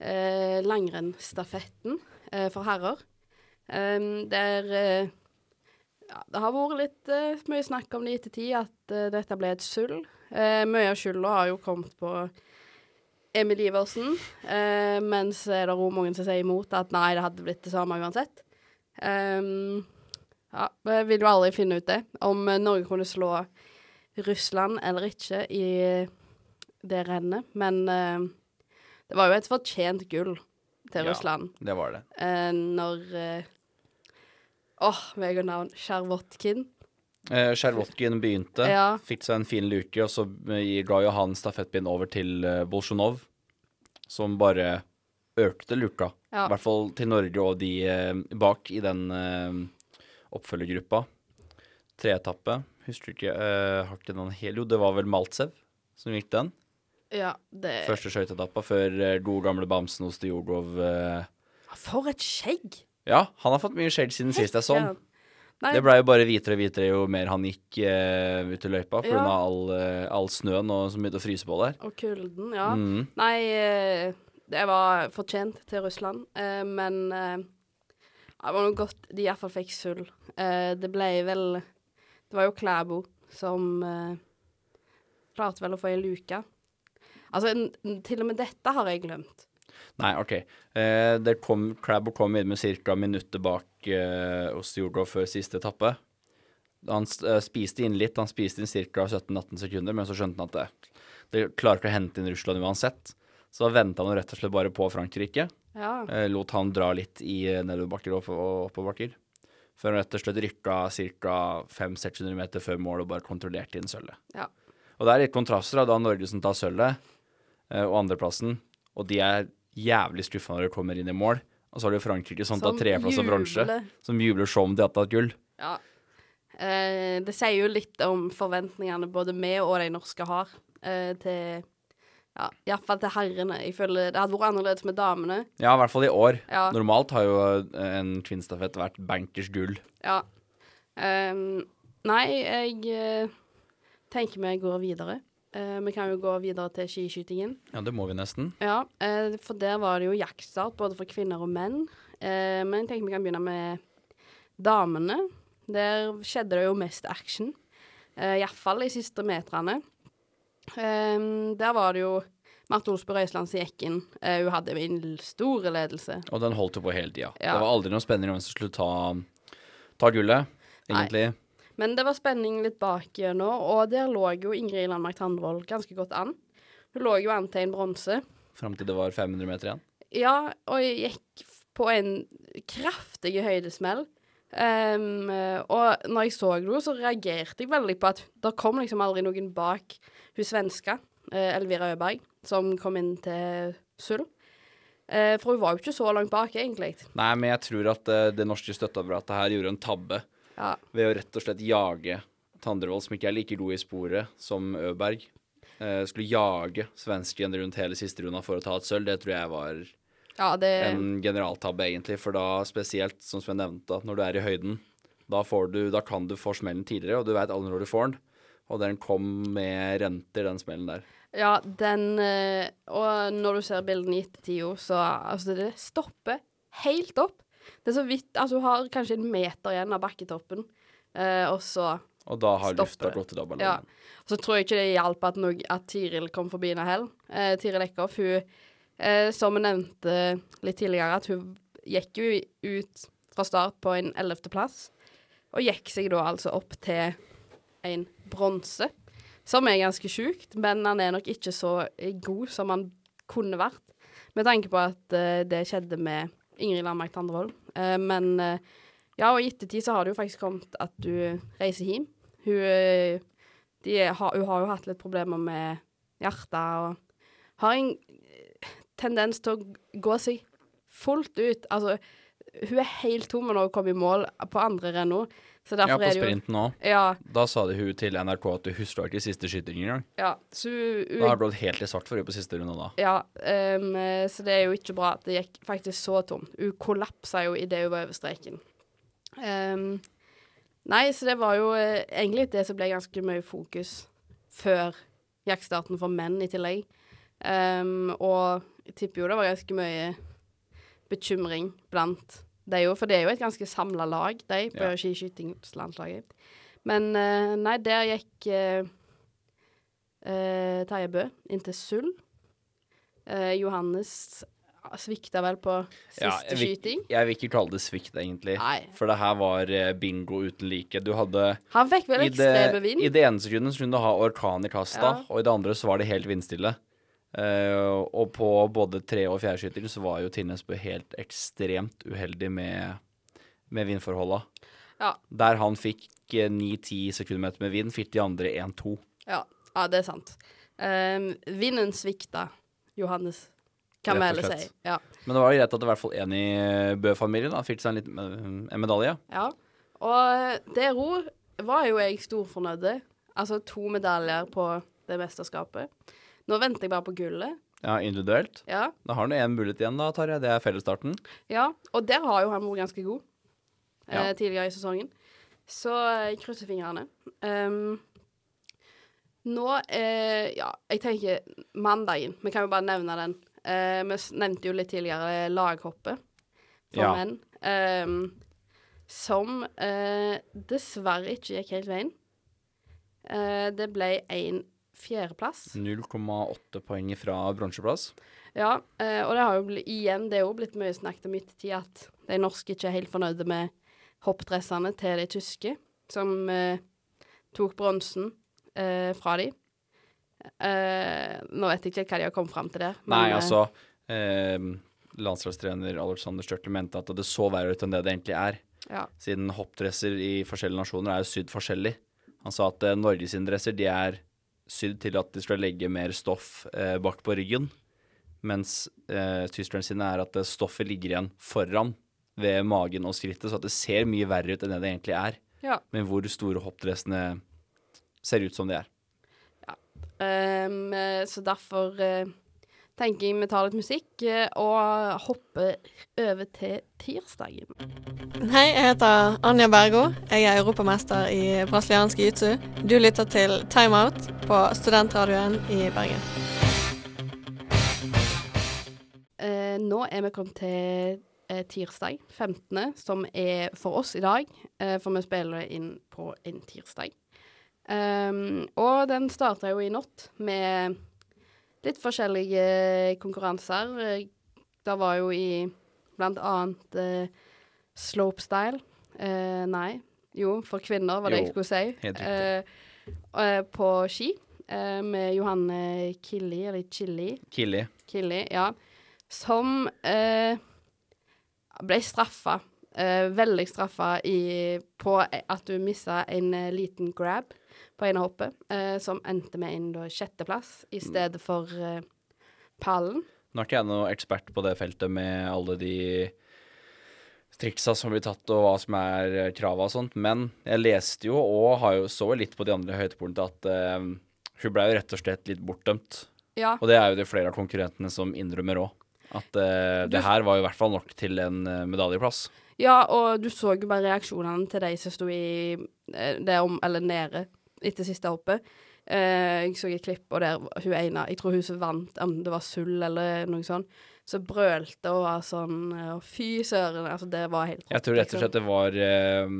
eh, langrennsstafetten eh, for herrer, eh, der eh, ja, det har vært litt mye snakk om det i ettertid, at dette ble et sølv. Mye av skylda har jo kommet på Emil Iversen, eh, mens det er også mange som sier imot at nei, det hadde blitt det samme uansett. Um, ja, jeg vil jo aldri finne ut det, om Norge kunne slå Russland eller ikke i det rennet, men uh, det var jo et fortjent gull til
Ja.
Russland.
Det var det.
Uh, når eh, Åh, meg og navn. Sjarvotkin.
Eh, Sjervotkin begynte,
Ja.
fikk seg en fin luke, og så ga jo han stafettpinnen over til eh, Bolsjunov, som bare økte luka.
Ja.
I hvert fall til Norge og de eh, bak i den eh, oppfølgergruppa. Treetappe. Husker ikke uh, Har ikke noen hel Jo, det var vel Maltsev som gikk den.
Ja, det
Første skøyteetappa før eh, gode gamle bamsen hos Stjordov. Uh,
For et skjegg!
ja, han har fått mye skjegg siden sist jeg så han.
Nei,
Det blei jo bare hvitere og hvitere jo mer han gikk uh, ut i løypa pga.
Ja.
all, uh, all snøen og som begynte å fryse på der.
Og kulden, ja.
Mm.
Nei, eh, det var fortjent til Russland, uh, men eh, det var noe godt de iallfall fikk sølv. Eh, det ble vel Det var jo Klæbo som eh, klarte vel å få ei luke. Altså, n n- til og med dette har jeg glemt.
Nei, OK. Eh, det kom, Crabbo kom inn med ca. minuttet bak eh, hos Jordo før siste etappe. Han eh, spiste inn litt, han spiste inn ca. 17-18 sekunder, men så skjønte han at det, det klarer ikke å hente inn Russland uansett. Så venta han rett og slett bare på Frankrike.
Ja.
Eh, lot han dra litt i eh, nedoverbakker og opp- og oppoverbakker. Før han rett og slett rykka ca. 500-600 meter før mål og bare kontrollerte inn sølvet.
Ja.
Og det er litt kontraster. da, Da Norge som tar sølvet, eh, og andreplassen. Og de er jævlig skuffa når de kommer inn i mål. Og så har du Frankrike som tar treplass og bronse. Som jubler som om de har tatt gull.
Ja. Eh, det sier jo litt om forventningene både vi og de norske har eh, til Ja, iallfall til herrene. Jeg føler det hadde vært annerledes med damene.
Ja, i hvert fall i år.
Ja.
Normalt har jo eh, en kvinnestafett vært bankers gull.
Ja. Um, nei, jeg eh, tenker vi går videre. Eh, vi kan jo gå videre til skiskytingen.
Ja, det må vi nesten.
Ja, uh, for der var det jo jaktstart både for kvinner og menn. Uh, men jeg tenker vi kan begynne med damene. Der skjedde det jo mest action. Uh, Iallfall de siste meterne. Der var det jo Marte Olsbø Røiseland som gikk inn. Hun hadde en stor ledelse.
Og den holdt jo på hele tida.
Ja.
Det var aldri noe spennende hvem som skulle ta, ta gullet, egentlig.
Men det var spenning litt bak nå, og der lå jo Ingrid Landmark Tandvold ganske godt an. Hun lå jo an til en bronse.
Fram til det var 500 meter igjen.
Ja, og jeg gikk på en kraftig høydesmell. Um, og når jeg så henne, så reagerte jeg veldig på at det kom liksom aldri noen bak hun svenska, eh, Elvira Øberg, som kom inn til Sull. Eh, for hun var jo ikke så langt bak, egentlig.
Nei, men jeg tror at eh, det norske støtteapparatet her gjorde en tabbe
Ja.
ved å rett og slett jage Tandrevold, som ikke er like god i sporet som Øberg. Eh, skulle jage svensken rundt hele siste runda for å ta et sølv. Det tror jeg var
Ja, det
en generaltabbe, egentlig. For da, spesielt som Sven nevnte, når du er i høyden, da, får du, da kan du få smellen tidligere, og du veit aldri når du får den. Og den kom med renter, den smellen der.
Ja, den eh, Og når du ser bildene i ettertid, jo, så altså, det stopper helt opp. Det er så vidt Altså, hun har kanskje en meter igjen av bakketoppen, eh, og så
Og da har lufta gått av
Ja.
Og
Så tror jeg ikke det hjalp at, at Tiril kom forbi henne heller. Eh, Tiril Eckhoff, hun eh, Som vi nevnte litt tidligere, at hun gikk jo ut fra start på en ellevteplass, og gikk seg da altså opp til en bronse. Som er ganske sjukt, men han er nok ikke så god som han kunne vært. Med tanke på at eh, det skjedde med Ingrid Landmark Tandrevold. Uh, men uh, ja, og i ettertid så har det jo faktisk kommet at du reiser hjem. Hun, eh, har, hun har jo hatt litt problemer med hjertet og har en eh, tendens til å gå seg fullt ut. Altså, hun er helt tom når hun kommer i mål på andre renna. Så
Ja, på sprinten òg.
Ja,
Da sa det hun til NRK at du husker ikke siste skyting engang.
ja. Så hun,
Da har
hun
det blitt helt i svart for henne på siste runde da.
Ja, eh, så det er jo ikke bra at det gikk faktisk så tomt. Hun kollapsa jo idet hun var over streken. Um, nei, så det var jo eh, egentlig det som ble ganske mye fokus før jaktstarten for menn i tillegg. Um, og jeg tipper jo det var ganske mye bekymring blant de jo, for det er jo et ganske samla lag, de, på
Ja.
skiskytingslandslaget. Men uh, nei, der gikk uh, Terje Bø inn til Sull. Johannes svikta vel på siste
Ja, jeg, vil,
skyting.
jeg vil ikke kalle det svikt, egentlig.
Nei.
For det her var bingo uten like. Du hadde
Han fikk vel ekstreme vind.
I det ene sekundet så kunne du ha orkan i kasta,
Ja.
og i det andre så var det helt vindstille. Eh, og på både tre- og fjerdeskyting så var jo Tinnesbø helt ekstremt uheldig med, med vindforholda.
Ja.
Der han fikk eh, 9-10 sekundmeter med vind, fikk de andre 1-2.
Ja, ja, det er sant. Um, vinden svikta, Johannes, kan vi heller si. Ja.
Men det var jo greit at i hvert fall en i eh, Bø-familien fikk seg en liten en medalje.
ja. Og det ro var jo jeg storfornøyd Altså to medaljer på det mesterskapet. Nå venter jeg bare på gullet.
Ja, individuelt.
Ja.
Da har han én mulighet igjen, da, Tarjei. Det er fellesstarten.
ja. Og der har jo han vært ganske god eh,
Ja.
tidligere i sesongen. Så jeg krysser fingrene. Um, nå eh, Ja, jeg tenker mandagen. Vi kan jo bare nevne den. Eh, vi nevnte jo litt tidligere laghoppet for
Ja.
menn. Um, som eh, dessverre ikke gikk helt veien. Eh, det ble en fjerdeplass.
0,8 poeng fra bronseplass.
Ja, eh, og det har jo blitt, igjen det er jo blitt mye snakket om ettertid at de norske ikke er helt fornøyde med hoppdressene til de tyske, som eh, tok bronsen eh, fra de. Eh, nå vet jeg ikke hva de har kommet fram til der. men,
Nei,
eh,
altså eh, Landslagstrener Alexander Størtle mente at det så verre ut enn det det egentlig er.
Ja.
Siden hoppdresser i forskjellige nasjoner er jo sydd forskjellig. Han sa at eh, Norges dresser de er sydd til at de skal legge mer stoff eh, bak på ryggen. Mens eh, tyskerne sine er at eh, stoffet ligger igjen foran ved magen og skrittet, så at det ser mye verre ut enn det det egentlig er.
Ja.
Men hvor store hoppdressene ser ut som de er.
Ja. Um, så derfor eh, tenker jeg vi tar litt musikk eh, og hopper over til tirsdagen.
Hei, jeg heter Anja Bergo. Jeg er europamester i brasiliansk jiu-jitsu. Du lytter til Time Out på Studentradioen i Bergen.
Eh, nå er vi kommet til eh, tirsdag 15., som er for oss i dag, eh, for vi spiller inn på en tirsdag. Um, og den starta jo i natt med litt forskjellige konkurranser. Eh, Det var jo i blant annet eh, slopestyle. Eh, nei, jo, for kvinner var det
Jo,
jeg skulle si.
helt riktig.
Eh, eh, på ski eh, med Johanne Killi, eller Chili.
Killi.
Killi, ja. Som eh, ble straffa. Eh, veldig straffa i, på at du missa en eh, liten grab på ene hoppet, eh, som endte med en da, sjetteplass i stedet for eh, pallen.
Nå er ikke jeg noen ekspert på det feltet med alle de triksa som blir tatt, og hva som er eh, krava og sånt, men jeg leste jo og har jo så litt på de andre høydepunktene at eh, hun ble jo rett og slett litt bortdømt.
Ja.
Og det er jo det flere av konkurrentene som innrømmer òg. At eh, det her var jo i hvert fall nok til en eh, medaljeplass.
Ja, og du så jo bare reaksjonene til de som sto i eh, det om, eller nede etter siste hoppet. Eh, jeg så et klipp, og der hun ene Jeg tror hun vant, om det var sølv eller noe sånt, så brølte og var sånn Fy søren. Altså, det var helt rått.
Jeg tror rett og
liksom.
slett det var eh,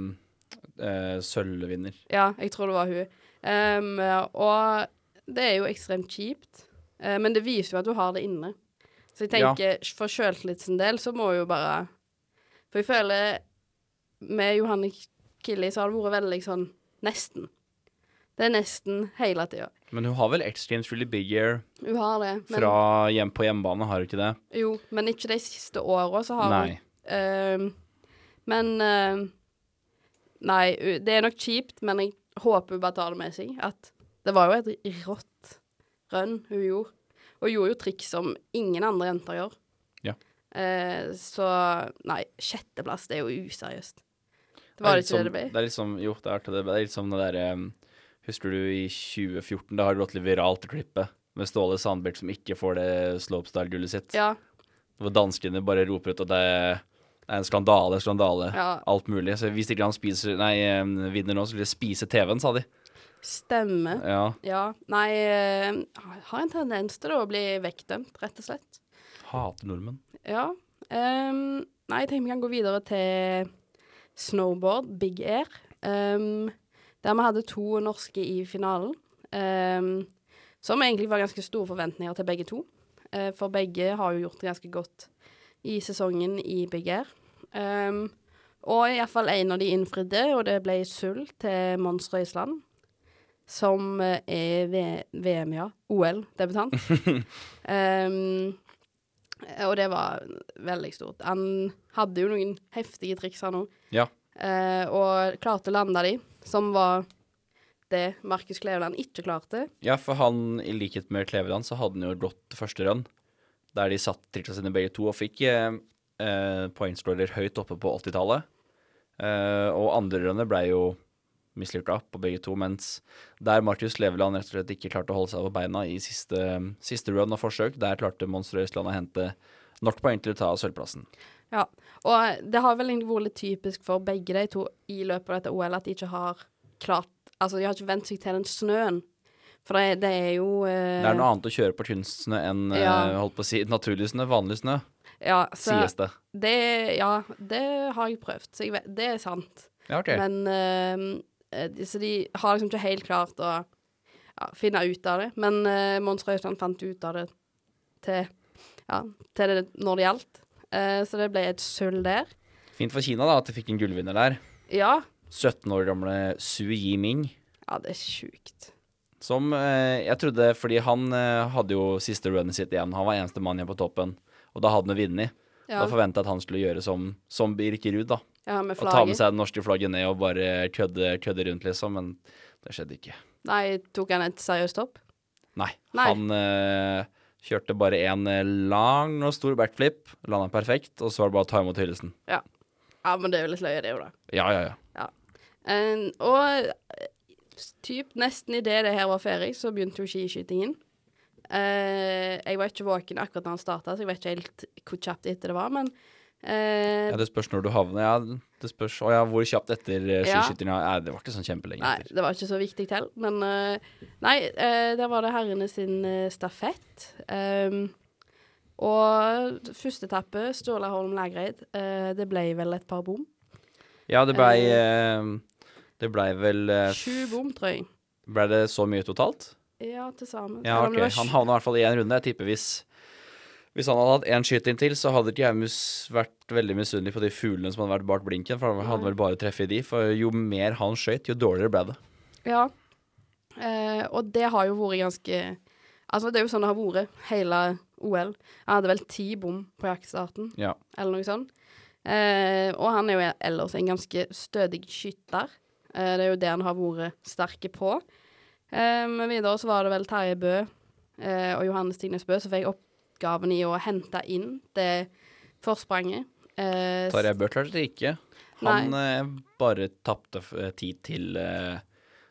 eh, sølvvinner.
Ja, jeg tror det var hun. Um, og det er jo ekstremt kjipt, uh, men det viser jo at du har det inne. Så jeg
Ja.
tenker, for sjøltillits sin del, så må jo bare For jeg føler med Johanne Killi så har det vært veldig sånn nesten. Det er nesten hele tida.
Men hun har vel X Games Really Big Year
Hun har det. Men,
fra hjem på hjemmebane, har hun ikke det?
Jo, men ikke de siste åra så har
Nei.
hun uh, Men uh, Nei, det er nok kjipt, men jeg håper hun bare tar det med seg. At det var jo et rått run hun gjorde. Og hun gjorde jo triks som ingen andre jenter gjør.
Ja.
Eh, så nei, sjetteplass, det er jo useriøst. Det var det ikke
som-
det det ble?
Det er litt som, jo, det er. Det Det er litt som det derre um, Husker du i 2014, da har det gått litt viralt i klippet med Ståle Sandberg som ikke får det slopestyle-gullet sitt.
Ja.
Hvor danskene bare roper ut at det er en skandale, skandale,
Ja.
alt mulig. Så hvis ikke han spiser, nei, um, vinner nå, så vil de spise TV-en, sa de.
Stemme.
Ja.
Ja. Nei, eh, har en tendens til å bli vekkdømt, rett og slett.
Hater nordmenn.
Ja. Um, nei, jeg tenker vi kan gå videre til snowboard, big air. ehm, der vi hadde to norske i finalen. Um, som egentlig var ganske store forventninger til begge to. Uh, for begge har jo gjort det ganske godt i sesongen i big air. Um, og iallfall en av de innfridde, og det ble sølv til Mons Røisland. Som eh, er VM, ja. OL-debutant. um, og det var veldig stort. Han hadde jo noen heftige triks, han òg.
Ja.
Uh, og klarte å lande de, som var det Markus Kleveland ikke klarte.
Ja, for han, i likhet med Kleveland, så hadde han jo gått første run, der de satt triksa sine begge to og fikk eh, eh, poengscorer høyt oppe på 80-tallet. Eh, og andre runnet ble jo mislykka på begge to, mens der Markus Kleveland rett og slett ikke klarte å holde seg på beina i siste, siste run og forsøk, der klarte Monster Røisland å hente nok poeng til å ta sølvplassen.
Ja, og det har vel egentlig vært litt typisk for begge de to i løpet av dette OL at de ikke har klart Altså, de har ikke vent seg til den snøen. For det, det er jo uh,
Det er noe annet å kjøre på kunstsnø enn
ja.
uh, holdt på å si, naturlig snø, vanlig snø,
ja, så
sies det.
det. Ja, det har jeg prøvd, så jeg vet, det er sant.
Ja, okay.
Men eh, eh, de- Så de har liksom ikke helt klart å ja, finne ut av det. Men uh, Mons Røisland fant ut av det til, ja, til det når det gjaldt. Eh, så det ble et sølv der.
Fint for Kina da, at de fikk en gullvinner der.
Ja.
17 år gamle Su Yiming.
Ja, det er sjukt.
Som eh, jeg trodde, fordi han eh, hadde jo siste runnet sitt igjen. Han var eneste mann igjen på toppen, og da hadde han vunnet.
Ja.
Da forventa jeg at han skulle gjøre som, som Birker Ruud, da.
Ja, med
Og ta med seg det norske flagget ned og bare kødde, kødde rundt, liksom. Men det skjedde ikke.
Nei, tok han et seriøst hopp?
Nei.
Nei.
Han kjørte bare en eh, lang og stor backflip, landa perfekt, og så var det bare å ta imot hyllesten.
Ja. Ja, men det er jo litt løye, det jo, da.
Ja, ja, ja.
Ja. Eh, og eh, typ nesten idet det her var ferdig, så begynte jo skiskytingen. Uh, jeg var ikke våken akkurat da han starta, så jeg vet ikke helt hvor kjapt etter det var, men eh,
Ja, Det spørs når du havner. Ja, det spørs Å ja, hvor kjapt etter uh,
Ja.
Ja, det var ikke sånn kjempelenge
Nei, det var ikke så viktig til. Men uh, nei, uh, der var det herrene sin stafett. Um, og første etappe, Ståle Holm Lægreid, det ble vel et par bom.
Ja, det blei Det blei vel
Sju bom, tror jeg.
Blei det så mye totalt?
Ja, til sammen.
Ja,
okay.
ok. Han havna i hvert fall i én runde. Jeg tipper hvis hvis han hadde hatt én skyting til, så hadde ikke jeg vært veldig misunnelig på de fuglene som hadde vært bak blinken, for han hadde vel bare treffet i de. For jo mer han skøyt, jo dårligere ble det.
Ja. Eh, og det har jo vært ganske Altså, det er jo sånn det har vært hele OL. Han hadde vel ti bom på jaktstarten,
Ja.
eller noe sånt. Eh, og han er jo ellers en ganske stødig skytter. Eh, det er jo det han har vært sterke på. Eh, men videre så var det vel Terje Bø eh, og Johannes Tignes Bø som fikk oppgaven i å hente inn det forspranget. Eh,
Tarjei Bø klarte det ikke. Han eh, bare tapte eh, tid til eh,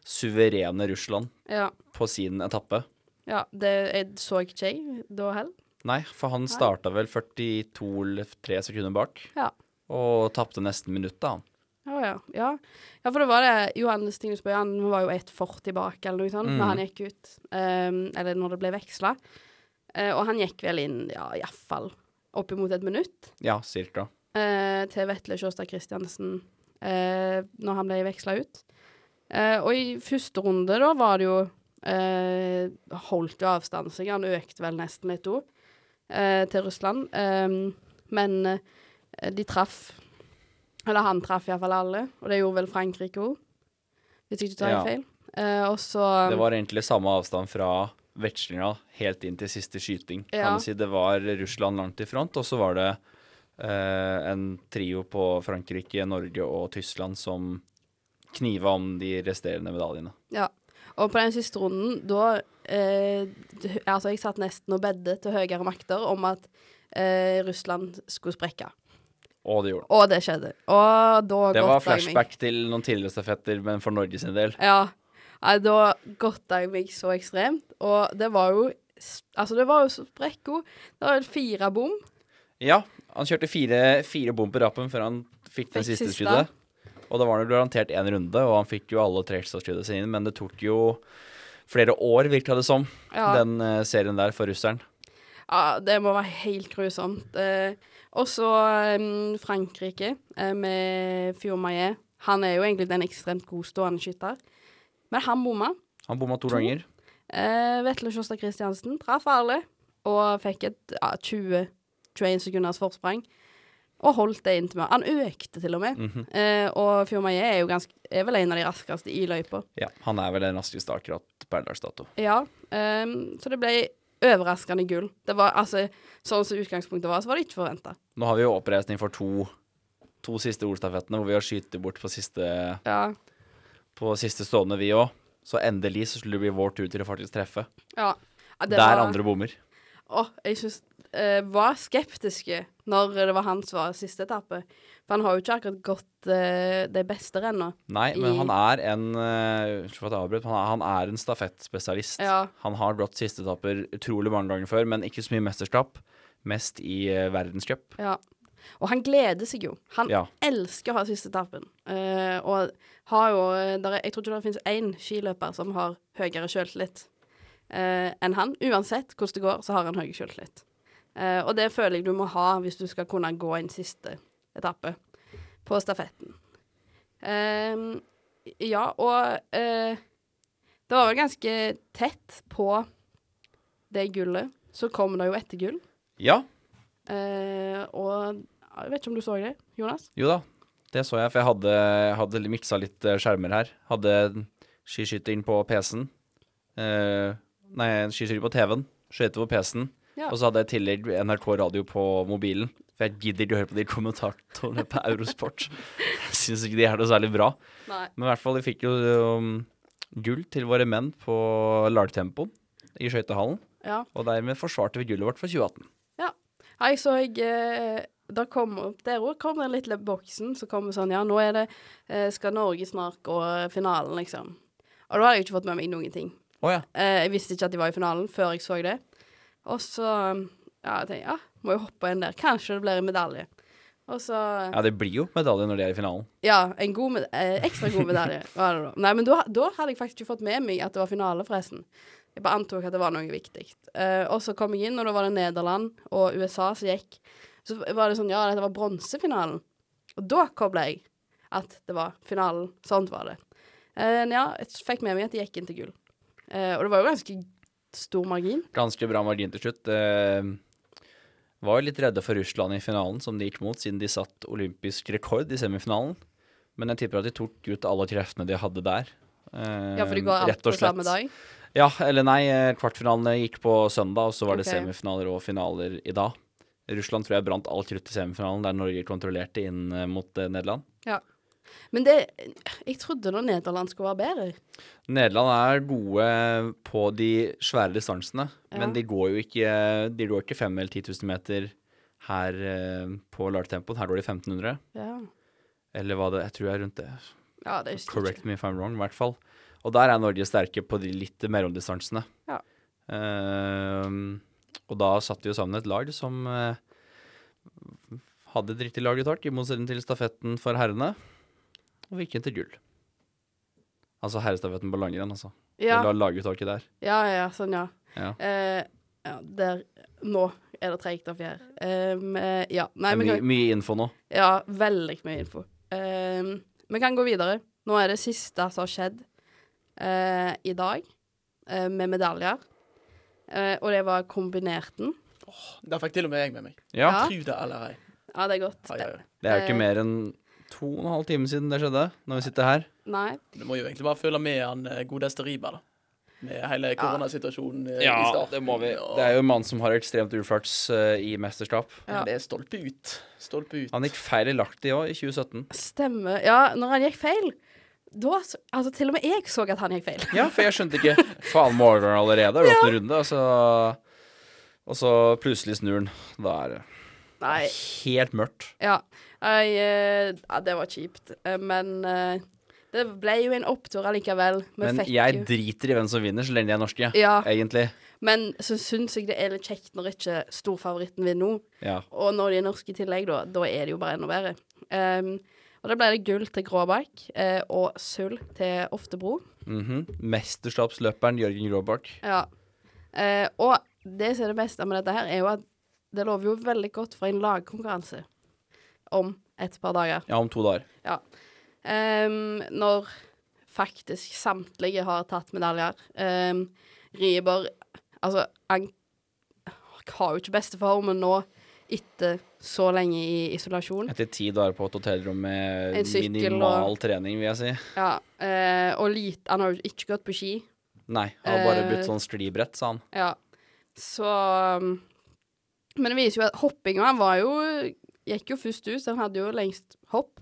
suverene Russland
ja,
på sin etappe.
ja, det jeg så ikke jeg da heller.
Nei, for han starta vel 42 eller 3 sekunder bak,
Ja.
og tapte nesten minuttet, han.
Å ja. ja. Ja, for det var det Johannes Tingnes Bø, han var jo 1,40 bak, eller noe sånt,
Mm.
når han gikk ut. Um, eller når det ble veksla. Eh, og han gikk vel inn, ja, iallfall oppimot et minutt
Ja, cirka.
eh, til Vetle Sjåstad Kristiansen eh, når han ble veksla ut. Eh, og i første runde, da, var det jo Holdt jo avstand seg. Han økte vel nesten òg, eh, til Russland. Men de traff Eller han traff iallfall alle, og det gjorde vel Frankrike òg, hvis jeg ikke tar
Ja.
feil. Og så
Det var egentlig samme avstand fra vekslinga helt inn til siste skyting.
Ja.
Kan du si Det var Russland langt i front, og så var det eh, en trio på Frankrike, Norge og Tyskland som kniva om de resterende medaljene.
Ja. Og på den siste runden, da eh, Altså, jeg satt nesten og bedde til høyere makter om at eh, Russland skulle sprekke.
Og det gjorde det.
Og det skjedde. Og da
Det var flashback til noen tidligere stafetter, men for Norge sin del.
Ja. Nei, da godta jeg meg så ekstremt. Og det var jo Altså, det var jo så sprekko. Det var fire bom.
Ja, han kjørte fire, fire bom på rappen før han fikk den
Fikk
siste skuddet. Og da var det garantert én runde, og han fikk jo alle tre ekstraskuddene sine, men det tok jo flere år, virka det som,
Ja.
den uh, serien der for russeren.
Ja, det må være helt grusomt. Eh, og så eh, Frankrike eh, med Fiormaillet. Han er jo egentlig en ekstremt god stående skytter. Men han bomma.
Han bomma to
To.
ganger.
Eh, Vetle Sjåstad Kristiansen traff alle og fikk et ja, 20-21 sekunders forsprang. Og holdt det inntil meg. Han økte til og med.
Mhm.
eh, og Fiormaillet er jo ganske, er vel en av de raskeste i løypa.
Ja, han er vel den raskeste akkurat per dags dato.
Ja, eh, så det ble overraskende gull. Det var altså Sånn som utgangspunktet var, så var det ikke forventa.
Nå har vi jo oppreisning for to, to siste ordstafettene, hvor vi har skutt bort på siste,
Ja.
På siste stående, vi òg. Så endelig så skulle det bli vår tur til å faktisk treffe.
ja. ja det
Der
var,
andre bommer.
Å, jeg syns eh, var skeptiske når det var hans var siste etappe. For han har jo ikke akkurat gått eh, de beste rennene.
Nei, men
i-
han er en uh, Unnskyld men han er, en stafettspesialist.
Ja.
Han har gått siste etapper utrolig mange ganger før, men ikke så mye mesterskap. Mest i uh, verdenscup.
Ja. Og han gleder seg jo. Han
Ja.
elsker å ha siste etappen. Eh, og har jo eh, der er, Jeg tror ikke det finnes én skiløper som har høyere sjøltillit eh, enn han. Uansett hvordan det går, så har han høy sjøltillit. Eh, og det føler jeg du må ha hvis du skal kunne gå en siste etappe på stafetten. Eh, ja, og eh, det var vel ganske tett på det gullet. Så kom det jo etter gull.
Ja,
Eh, og jeg vet ikke om du så det, Jonas?
jo da. Det så jeg, for jeg hadde, hadde miksa litt eh, skjermer her. Hadde skiskyting på PC-en. Eh, nei, skiskyting på TV-en. Skøyter på PC-en.
Ja.
Og så hadde jeg i tillegg NRK radio på mobilen. For jeg gidder ikke å høre på de kommentatorene på Eurosport. Jeg syns ikke de er noe særlig bra.
Nei.
Men i hvert fall, vi fikk jo um, gull til våre menn på lagtempoen i skøytehallen.
Ja.
Og dermed forsvarte vi gullet vårt for 2018.
Hei, så jeg eh, Da kom opp der òg kom den lille boksen som kom sånn Ja, nå er det eh, Skal Norge snart gå finalen, liksom. Og da hadde jeg ikke fått med meg noen ting.
Oh, ja.
Eh, jeg visste ikke at de var i finalen før jeg så det. Og så ja, jeg tenkte ja, må jo hoppe inn der. Kanskje det blir en medalje. Og så
Ja, det blir jo medalje når de er i finalen.
Ja, en god med, eh, ekstra god medalje var det da. Nei, men da, da hadde jeg faktisk ikke fått med meg at det var finale, forresten. Jeg bare antok at det var noe viktig. Eh, og så kom jeg inn, og da var det Nederland og USA som gikk. Så var det sånn, ja, dette var bronsefinalen. Og da kobla jeg at det var finalen. Sånt var det. Eh, ja, jeg fikk med meg at de gikk inn til gull. Eh, og det var jo ganske stor margin.
Ganske bra margin til slutt. Eh, var jo litt redde for Russland i finalen, som de gikk mot, siden de satt olympisk rekord i semifinalen. Men jeg tipper at de tok ut alle kreftene de hadde der. Eh,
Ja, for de går alt på samme dag.
Ja, eller nei, eh, kvartfinalene gikk på søndag, og så var det semifinaler og finaler i dag. Russland tror jeg brant alt krutt i semifinalen, der Norge kontrollerte inn eh, mot eh, Nederland.
Ja. Men det Jeg trodde da Nederland skulle være bedre.
Nederland er gode på de svære distansene,
Ja.
men de går jo ikke De går ikke 5 eller 10 000 meter her eh, på Lartempoen. Her går de 1500.
Ja.
Eller hva det Jeg tror jeg er rundt det.
Ja, det husker
Correct me if I'm wrong, i hvert fall. Og der er Norge sterke på de litt mellomdistansene.
Ja.
Ehm, og da satte vi jo sammen et lag som eh, hadde et riktig laguttak, i motsetning til stafetten for herrene. Og vi gikk inn til gull. Altså herrestafetten på langrenn, altså.
Ja.
Vi la laguttaket der.
Ja, ja, sånn, ja.
Ja.
Eh, ja, der Nå er det treigt av fjær. Um, eh, ja. Nei,
Det er
kan
mye, info nå.
Ja, veldig mye info. Um, vi kan gå videre. Nå er det siste som har skjedd eh, i dag, eh, med medaljer. Eh, og det var kombinerten.
Der fikk til og med jeg med meg.
Ja.
Ja.
Tro det eller ei.
Ja, det er godt.
Ai, ai, ai.
Det er jo ikke
Eh.
mer enn to og en halv time siden det skjedde, når vi sitter her.
Nei.
Du må jo egentlig bare følge med han eh, godeste Riba, da. Med hele koronasituasjonen ja. i
Ja, det må vi. Det er jo en mann som har ekstremt uflaks uh, i mesterskap.
Ja.
Men det er stolpe ut. Stolpe ut.
Han gikk feil i Lahti òg, i 2017.
Stemmer. Ja, når han gikk feil da, Altså, til og med jeg så at han gikk feil.
Ja, for jeg skjønte ikke Faen, Morgan han allerede? En runde? Og så, og så plutselig snur han. Da er det
Nei.
helt mørkt.
Ja. Jeg, eh, ja, det var kjipt. Eh, men eh, det ble jo en opptur allikevel. Vi
Men jeg
jo-
driter i hvem som vinner, så lenge de er norske.
Ja.
Egentlig.
Men så syns jeg det er litt kjekt når ikke storfavoritten vinner nå.
Ja.
Og når de er norske i tillegg, da, da er det jo bare enda bedre. Um, og da ble det gull til Gråbakk eh, og sølv til Oftebro.
Mhm. Mesterskapsløperen Jørgen Gråbakk.
Ja. Eh, og det som er det beste med dette her, er jo at det lover jo veldig godt for en lagkonkurranse om et par dager.
Ja, om to dager.
Ja. Um, når faktisk samtlige har tatt medaljer. Um, Riiber Altså, han har jo ikke beste formen nå etter så lenge i isolasjon.
Etter ti dager på et hotellrom med
sykkel
minimal
og-
trening, vil jeg si.
Ja, eh, og lite Han har jo ikke gått på ski.
Nei, han har bare
Eh,
blitt sånn sklibrett, sa han.
Ja. Så um, Men det viser jo at hoppinga var jo Gikk jo først ut, så han hadde jo lengst hopp.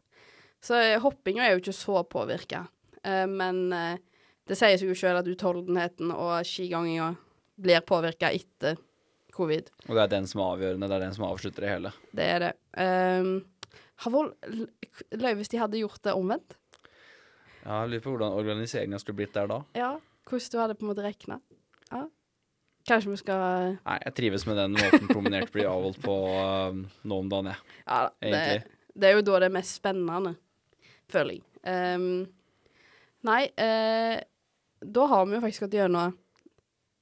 Så hoppinga er jo ikke så påvirka. Eh, men eh, det sier seg jo sjøl at utholdenheten og skiganginga blir påvirka etter covid.
Og det er den som er avgjørende. Det er den som avslutter det hele.
Det er det. Um, har løy hvis de hadde gjort det omvendt.
Ja, jeg lurer på hvordan organiseringa skulle blitt der da.
Ja, hvordan du hadde på en måte regna. Ja. Kanskje vi skal
Nei, jeg trives med den måten promenert blir avholdt på um, nå om dagen, jeg.
Ja. Det, det er jo da det er mest spennende, føler jeg. Um, nei, uh, da har vi jo faktisk gått gjennom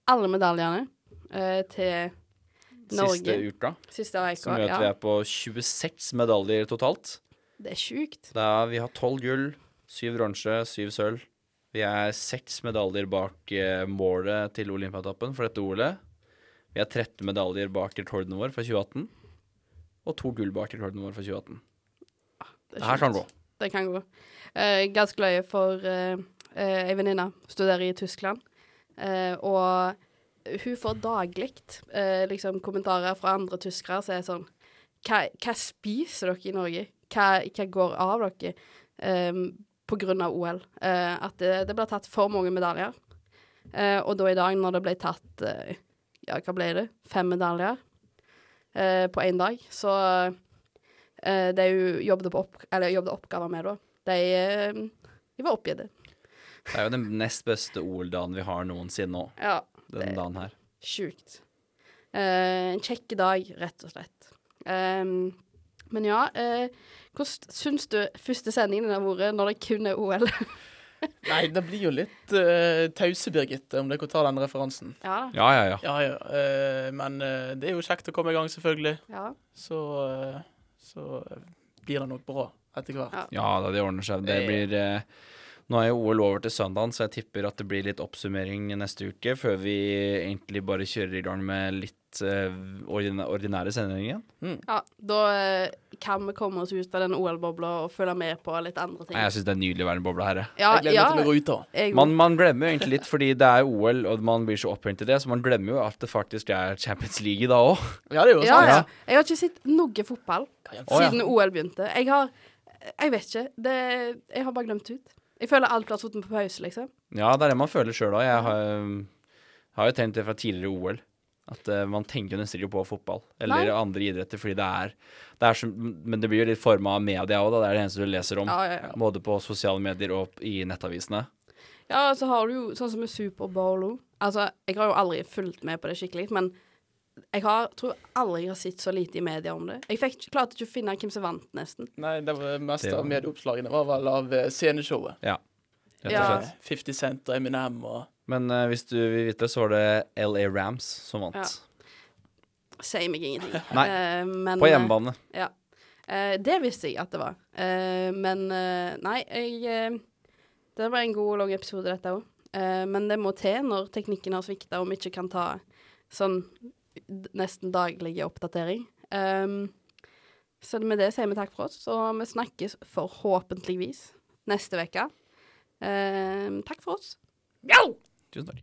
alle medaljene eh, til Norge.
Siste uka
Siste uka,
gjør at
ja.
vi er på 26 medaljer totalt.
Det er sjukt.
Da vi har 12 gull, 7 bronse, 7 sølv. Vi er seks medaljer bak eh, målet til Olympiatoppen for dette OL-et. Vi er 13 medaljer bak rekorden vår fra 2018. Og to gull bak rekorden vår fra 2018.
Det, er
Det her kan gå.
Det kan gå. Uh, ganske løye for uh, ei venninne studerer i Tyskland, uh, og hun får daglig eh, liksom kommentarer fra andre tyskere som er sånn hva, hva spiser dere i Norge? Hva, hva går av dere um, på grunn av OL? Eh, at det, det ble tatt for mange medaljer. Eh, og da i dag, når det ble tatt eh, ja, hva ble det? Fem medaljer eh, på én dag, så eh, de jobbet, opp, eller jobbet oppgaver med, da, de, eh, de var oppgitt.
Det er jo den nest beste OL-dagen vi har noensinne nå.
Ja,
Den dagen her.
sjukt. Eh, en kjekk dag, rett og slett. Ehm, men ja, eh, hvordan syns du første sendingen har vært når det kun er OL?
Nei, det blir jo litt uh, tause, Birgitte, om dere tar den referansen.
ja,
Ja, ja, ja.
Ja, ja. Uh, men det er jo kjekt å komme i gang, selvfølgelig.
ja.
Så, så blir det nok bra etter hvert.
Ja.
Ja da, det ordner seg. Det blir Nå er jo OL over til søndagen, så jeg tipper at det blir litt oppsummering neste uke, før vi egentlig bare kjører i gang med litt uh, ordinære sendinger igjen.
ja. Da eh, kan vi komme oss ut av den OL-bobla og følge med på litt andre ting.
Nei, Jeg syns det er nydelig å være en boble her.
ja,
Jeg gleder
ja,
meg til å gå ut da.
jeg
Man, man glemmer jo egentlig litt, fordi det er OL, og man blir så opphengt i det, så man glemmer jo at det faktisk er Champions League da òg.
Ja, det er jo
ja,
sant.
ja. Jeg har ikke sett noe fotball
ja.
siden OL begynte. Jeg har Jeg vet ikke. Det, jeg har bare glemt ut. Jeg føler alt satt på pause, liksom.
Ja, det er det man føler sjøl òg. Jeg har, har jo tenkt det fra tidligere OL. At uh, man tenker jo nesten ikke på fotball eller
Nei.
andre idretter, fordi det er, det er som, Men det blir jo litt forma av media òg, da. Det er det eneste du leser om.
Ja, ja, ja.
Både på sosiale medier og i nettavisene.
Ja, så har du jo sånn som med Superbowl òg. Altså, jeg har jo aldri fulgt med på det skikkelig, men jeg har, tror aldri jeg har sett så lite i media om det. Jeg fikk, klarte ikke å finne hvem som vant, nesten.
Nei, det var mest
Det var-
av medieoppslagene var vel av eh, sceneshowet.
Ja.
Ja.
Eh, 50 Cent og Eminem og
Men uh, hvis du vil vite, så var det LA Rams som vant.
Ja. Sier meg ingenting.
Nei,
Uh, men,
På hjemmebane.
Ja. Eh, det visste jeg at det var. Eh, men nei, jeg Det var en god og lang episode, dette òg. men det må til når teknikken har svikta, og vi ikke kan ta sånn nesten daglige oppdatering. Um, så med det sier vi takk for oss, og vi snakkes forhåpentligvis neste uke. Um, takk for oss.
Tusen takk.